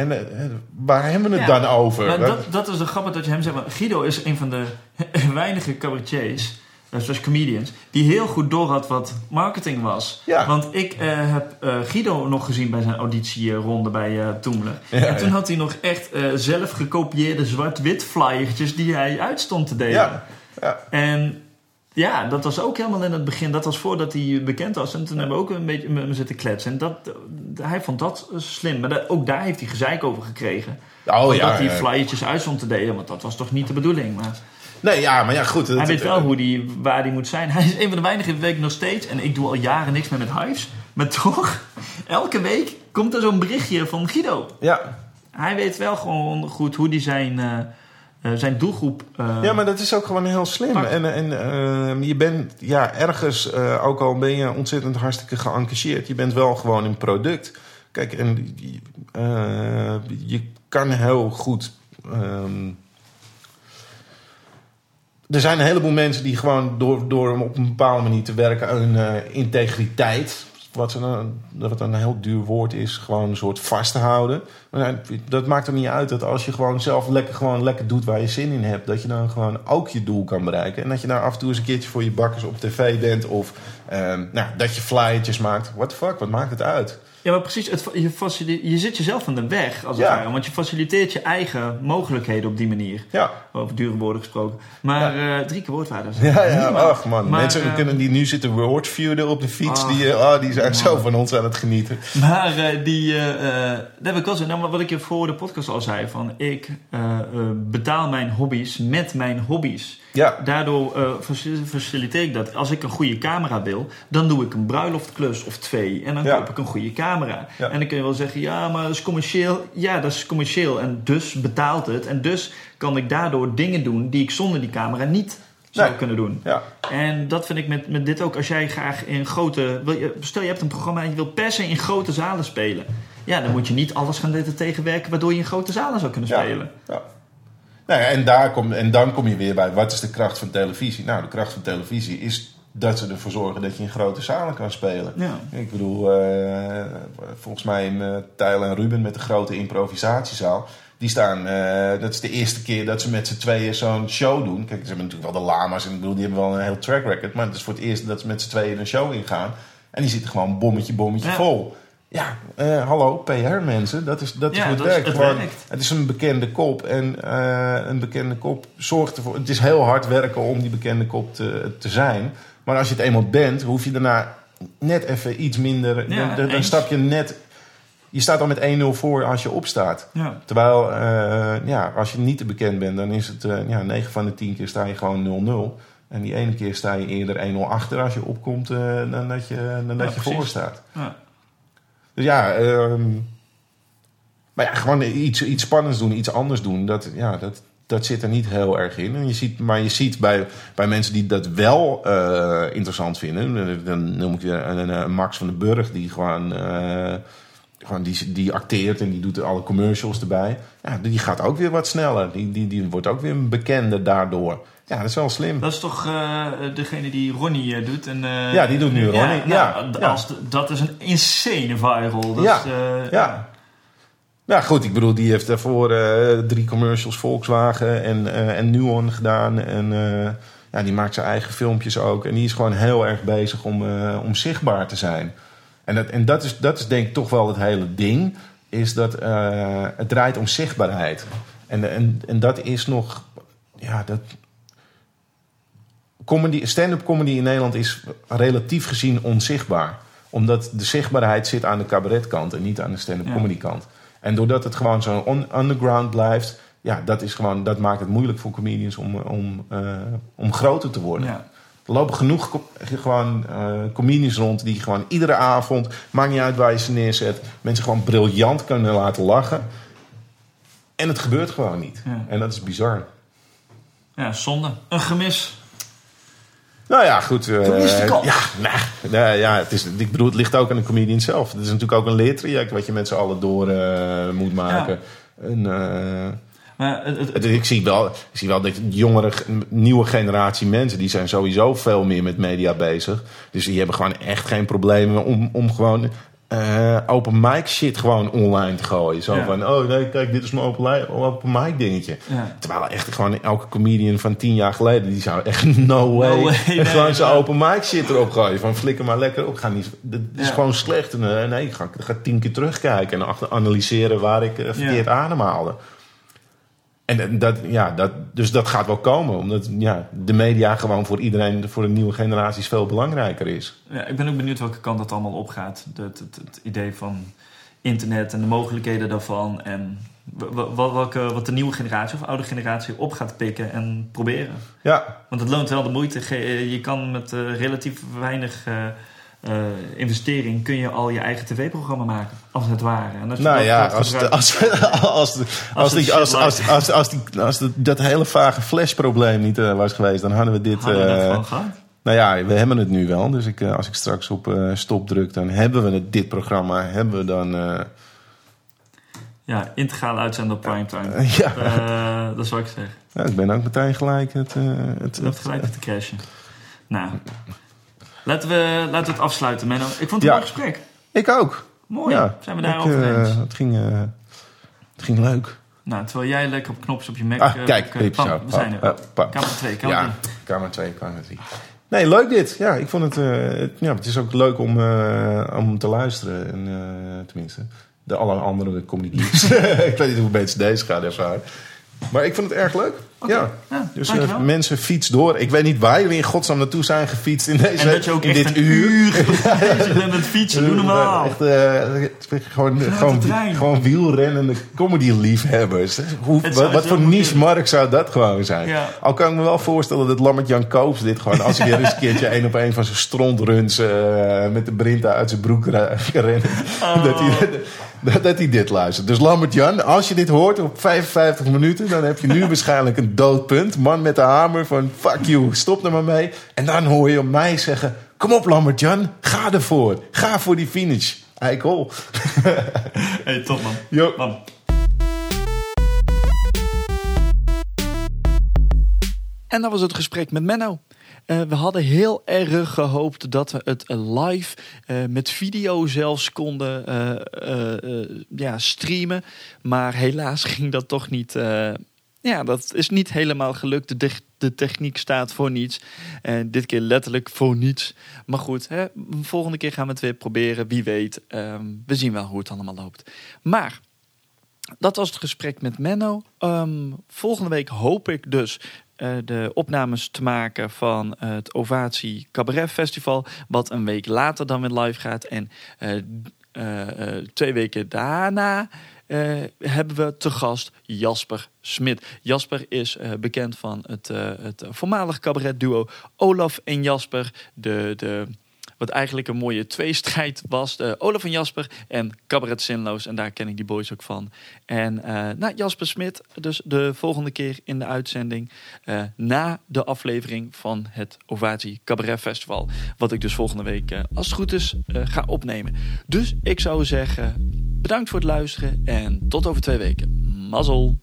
Speaker 1: En eh, waar hebben we het
Speaker 2: Ja,
Speaker 1: dan over?
Speaker 2: Maar
Speaker 1: Dat-
Speaker 2: dat, is de grappig dat je hem zegt. want Guido is een van de weinige cabaretiers, eh, zoals comedians, die heel goed doorhad wat marketing was.
Speaker 1: Ja.
Speaker 2: Want ik eh, heb eh, Guido nog gezien bij zijn auditieronde bij eh Toemler.
Speaker 1: Ja,
Speaker 2: en toen
Speaker 1: ja.
Speaker 2: had hij nog echt eh, zelf gekopieerde zwart-wit flyertjes die hij uitstond te delen.
Speaker 1: ja, ja.
Speaker 2: En ja, dat was ook helemaal in het begin. Dat was voordat hij bekend was. En toen hebben we ook een beetje met hem zitten kletsen. En dat, eh, hij vond dat slim. Maar dat- ook daar heeft hij gezeik over gekregen.
Speaker 1: Oh ja.
Speaker 2: dat hij
Speaker 1: eh,
Speaker 2: flyertjes uitstond te delen. Want dat was toch niet de bedoeling. Maar
Speaker 1: Nee, ja, maar ja, goed.
Speaker 2: hij weet wel hoe die, waar hij moet zijn. Hij is een van de weinigen, weet ik nog steeds. En ik doe al jaren niks meer met Hives. Maar toch, elke week komt er zo'n berichtje van Guido.
Speaker 1: Ja,
Speaker 2: Hij weet wel gewoon goed hoe hij zijn, eh, eh, zijn doelgroep... eh,
Speaker 1: Ja, maar dat is ook gewoon heel slim. En, en eh, je bent ja, ergens, eh, ook al ben je ontzettend hartstikke geëngageerd, je bent wel gewoon een product. Kijk, en je kan heel goed. ehm, er zijn een heleboel mensen die gewoon door, door op een bepaalde manier te werken hun integriteit. Wat, dat het een heel duur woord is, gewoon een soort vast te houden. Maar dat maakt er niet uit dat als je gewoon zelf lekker, gewoon lekker doet waar je zin in hebt, dat je dan gewoon ook je doel kan bereiken. En dat je daar af en toe eens een keertje voor je bakkers op tv bent of ehm, nou, dat je flyertjes maakt. What the fuck, wat maakt het uit?
Speaker 2: Ja, maar precies. Het, je, je zit jezelf van de weg, als het
Speaker 1: Ja.
Speaker 2: ware. Want je faciliteert je eigen mogelijkheden op die manier.
Speaker 1: Ja,
Speaker 2: Over dure woorden gesproken. Maar eh, drie keer woordwaardes.
Speaker 1: ja, ja ach man.
Speaker 2: Maar,
Speaker 1: Mensen
Speaker 2: eh,
Speaker 1: kunnen die nu zitten wordviewen op de fiets, die, oh, die zijn
Speaker 2: man.
Speaker 1: zo van ons aan het genieten.
Speaker 2: Maar die, dat heb ik wel zo. Nou, wat ik je voor de podcast al zei: van ik betaal mijn hobby's met mijn hobby's.
Speaker 1: Ja,
Speaker 2: Daardoor eh, faci- faciliteer ik dat. Als ik een goede camera wil, dan doe ik een bruiloftklus of twee. En dan
Speaker 1: Ja.
Speaker 2: koop ik een goede camera.
Speaker 1: Ja.
Speaker 2: En dan kun je wel zeggen, ja, maar dat is commercieel. Ja, dat is commercieel. En dus betaalt het. En dus kan ik daardoor dingen doen die ik zonder die camera niet zou
Speaker 1: Nee.
Speaker 2: kunnen doen.
Speaker 1: ja.
Speaker 2: En dat vind ik met, met dit ook. Als jij graag in grote... Wil je, stel je hebt een programma en je wil per se in grote zalen spelen. Ja, dan moet je niet alles gaan tegenwerken... waardoor je in grote zalen zou kunnen
Speaker 1: Ja.
Speaker 2: spelen.
Speaker 1: Ja. Nou ja, en, daar kom, en dan kom je weer bij, wat is de kracht van televisie? Nou, de kracht van televisie is dat ze ervoor zorgen dat je in grote zalen kan spelen.
Speaker 2: Ja.
Speaker 1: Ik bedoel, eh, volgens mij uh, Tijl en Ruben met de grote improvisatiezaal. Die staan, eh, dat is de eerste keer dat ze met z'n tweeën zo'n show doen. Kijk, ze hebben natuurlijk wel de lama's en ik bedoel, die hebben wel een heel track record. Maar het is voor het eerst dat ze met z'n tweeën een show ingaan. En die zitten gewoon bommetje, bommetje
Speaker 2: Ja.
Speaker 1: vol. Ja, eh, hallo, PR mensen, dat is, dat is
Speaker 2: Ja,
Speaker 1: hoe het
Speaker 2: is-
Speaker 1: werkt.
Speaker 2: het
Speaker 1: Gewoon,
Speaker 2: werkt.
Speaker 1: het is een bekende kop en eh, een bekende kop zorgt ervoor. Het is heel hard werken om die bekende kop te, te zijn. Maar als je het eenmaal bent, hoef je daarna net even iets minder.
Speaker 2: Ja,
Speaker 1: dan, dan stap je net. Je staat al met 1-0 voor als je opstaat.
Speaker 2: Ja.
Speaker 1: Terwijl, eh, ja, als je niet te bekend bent, dan is het ja, 9 van de 10 keer sta je gewoon 0-0. En die ene keer sta je eerder 1-0 achter als je opkomt dan dat je, dan dat je voor staat.
Speaker 2: Ja.
Speaker 1: Dus ja, ehm, maar gewoon iets, iets spannends doen, iets anders doen, dat, ja, dat, dat zit er niet heel erg in. En je ziet, maar je ziet bij, bij mensen die dat wel eh, interessant vinden, dan noem ik een Max van den Burg, die gewoon, eh, gewoon die, die acteert en die doet alle commercials erbij. Ja, die gaat ook weer wat sneller. Die, die, die wordt ook weer een bekende daardoor. Ja, dat is wel slim.
Speaker 2: Dat is toch eh, degene die Ronnie eh, doet? En, eh,
Speaker 1: Ja, die doet nu Ronnie.
Speaker 2: nou,
Speaker 1: Ja, ja.
Speaker 2: Als dat is een insane viral. Dat
Speaker 1: Ja,
Speaker 2: is,
Speaker 1: ja. Ja, goed. Ik bedoel, die heeft daarvoor drie commercials Volkswagen en, en Nuon gedaan. En ja, die maakt zijn eigen filmpjes ook. En die is gewoon heel erg bezig om, om zichtbaar te zijn. En, dat, en dat, is, dat is denk ik toch wel het hele ding. Is dat het draait om zichtbaarheid. En, en, en dat is nog... Ja, dat... Comedy, stand-up comedy in Nederland is relatief gezien onzichtbaar. Omdat de zichtbaarheid zit aan de cabaretkant en niet aan de stand-up
Speaker 2: Ja.
Speaker 1: comedy kant. En doordat het gewoon zo on- underground blijft, ja, dat, is gewoon, dat maakt het moeilijk voor comedians om, om, eh, om groter te worden.
Speaker 2: Ja.
Speaker 1: Er lopen genoeg gewoon, eh, comedians rond die gewoon iedere avond, maakt niet uit waar je ze neerzet, mensen gewoon briljant kunnen laten lachen. En het gebeurt gewoon niet.
Speaker 2: Ja.
Speaker 1: En dat is bizar.
Speaker 2: Ja, zonde. Een gemis.
Speaker 1: Nou ja, goed.
Speaker 2: kans.
Speaker 1: ja, nou, nou ja het, is, ik bedoel, het ligt ook aan de comedian zelf. Het is natuurlijk ook een leertraject wat je met z'n allen door eh, moet maken. En, eh,
Speaker 2: Maar het, het-
Speaker 1: het- ik, zie wel, ik zie wel dat de jongere, nieuwe generatie mensen... die zijn sowieso veel meer met media bezig. Dus die hebben gewoon echt geen problemen om, om gewoon... eh, open mic shit gewoon online te gooien. Zo
Speaker 2: Ja.
Speaker 1: van, oh nee, kijk, dit is mijn open, mic dingetje.
Speaker 2: ja.
Speaker 1: Terwijl echt gewoon elke comedian van tien jaar geleden... die zou echt no way,
Speaker 2: way, nee,
Speaker 1: gewoon zijn
Speaker 2: nee.
Speaker 1: open mic shit erop gooien. Van flikker maar lekker op. Ga niet, dat is
Speaker 2: Ja.
Speaker 1: gewoon slecht. En, eh, nee, ik ga, ik ga tien keer terugkijken... en achter analyseren waar ik eh, verkeerd ademhaalde. En eh, dat, ja, dat, dus dat gaat wel komen. Omdat ja, de media gewoon voor iedereen... voor de nieuwe generaties veel belangrijker is.
Speaker 2: Ja, ik ben ook benieuwd welke kant dat allemaal opgaat. Het, het, het idee van internet en de mogelijkheden daarvan. En welke, wat de nieuwe generatie of oude generatie op gaat pikken en proberen.
Speaker 1: Ja,
Speaker 2: Want het loont wel de moeite. Je kan met eh, relatief weinig eh, investering... kun je al je eigen tv-programma maken. Als het ware. En als je
Speaker 1: nou ja, als, als, als, dat hele vage flashprobleem niet eh, was geweest... dan hadden we dit...
Speaker 2: Hadden we dat
Speaker 1: eh,
Speaker 2: gewoon gehad?
Speaker 1: Nou ja, we hebben het nu wel. Dus ik, als ik straks op stop druk, dan hebben we het, dit programma. Hebben we dan.
Speaker 2: Ja, integraal uitzenden op primetime.
Speaker 1: ja.
Speaker 2: Dat zou ik zeggen.
Speaker 1: Ja, ik ben ook meteen gelijk het. eh, het,
Speaker 2: gelijk te crashen. Nou, laten we, laten we het afsluiten, Menno. Ik vond het een mooi gesprek.
Speaker 1: ik ook.
Speaker 2: Mooi.
Speaker 1: Ja,
Speaker 2: Zijn we daarover
Speaker 1: eh,
Speaker 2: eens?
Speaker 1: het, ging, eh, het ging leuk.
Speaker 2: Nou, terwijl jij lekker op knopjes op je Mac...
Speaker 1: Ah,
Speaker 2: eh,
Speaker 1: kijk,
Speaker 2: pam, we zijn er. Kamer 2, kamer
Speaker 1: Ja,
Speaker 2: 3.
Speaker 1: kamer 2, kamer 3. Nee, leuk dit. Ja, ik vond het. het- ja, het is ook leuk om, om te luisteren. En, tenminste, de alle andere comedies. ik weet niet hoe mensen deze gaan ervaren. Maar ik vond het erg leuk. Ja.
Speaker 2: Ja,
Speaker 1: Dus eh, mensen, fiets door. Ik weet niet waar jullie in godsnaam naartoe zijn gefietst in deze
Speaker 2: En dat je ook
Speaker 1: in
Speaker 2: echt
Speaker 1: dit
Speaker 2: een
Speaker 1: uur.
Speaker 2: bezig met fietsen. Doe normaal.
Speaker 1: Echt, eh, gewoon, gewoon, gewoon wielrennende comedy-liefhebbers. Hoe, wat, voor
Speaker 2: moeten.
Speaker 1: niche-markt zou dat gewoon zijn?
Speaker 2: Ja.
Speaker 1: Al kan ik me wel voorstellen dat Lammert-Jan Koops dit gewoon... als hij weer eens een keertje een op een van zijn strontruns... eh, met de Brinta uit zijn broek rent...
Speaker 2: Oh.
Speaker 1: Dat, hij, dat, dat hij dit luistert. Dus Lammert-Jan, als je dit hoort op 55 minuten... dan heb je nu waarschijnlijk een doodpunt. Man met de hamer van fuck you, stop er maar mee. En dan hoor je mij zeggen... kom op Lammert-Jan, ga ervoor. Ga voor die finish. Eikel.
Speaker 2: Hey, top man.
Speaker 1: Jo.
Speaker 2: Man. En dat was het gesprek met Menno. Eh, we hadden heel erg gehoopt dat we het live eh, met video zelfs konden eh, eh, eh, ja, streamen. Maar helaas ging dat toch niet. Eh, ja, dat is niet helemaal gelukt. De, de- techniek staat voor niets. En dit keer letterlijk voor niets. Maar goed, hè, volgende keer gaan we het weer proberen. Wie weet. Ehm, we zien wel hoe het allemaal loopt. Maar dat was het gesprek met Menno. Ehm, volgende week hoop ik dus eh, de opnames te maken van eh, het Ovatie Cabaret Festival. Wat een week later dan weer live gaat. En eh, eh, eh, twee weken daarna eh, hebben we te gast Jasper Smit. Jasper is eh, bekend van het, eh, het voormalig cabaretduo Olaf en Jasper. De, de, wat eigenlijk een mooie tweestrijd was. De Olaf en Jasper en Cabaret Zinloos. En daar ken ik die boys ook van. En eh nou, Jasper Smit, dus de volgende keer in de uitzending. eh, na de aflevering van het Ovatie Cabaret Festival. Wat ik dus volgende week, als het goed is, ga opnemen. Dus ik zou zeggen, bedankt voor het luisteren. En tot over twee weken. Mazzel.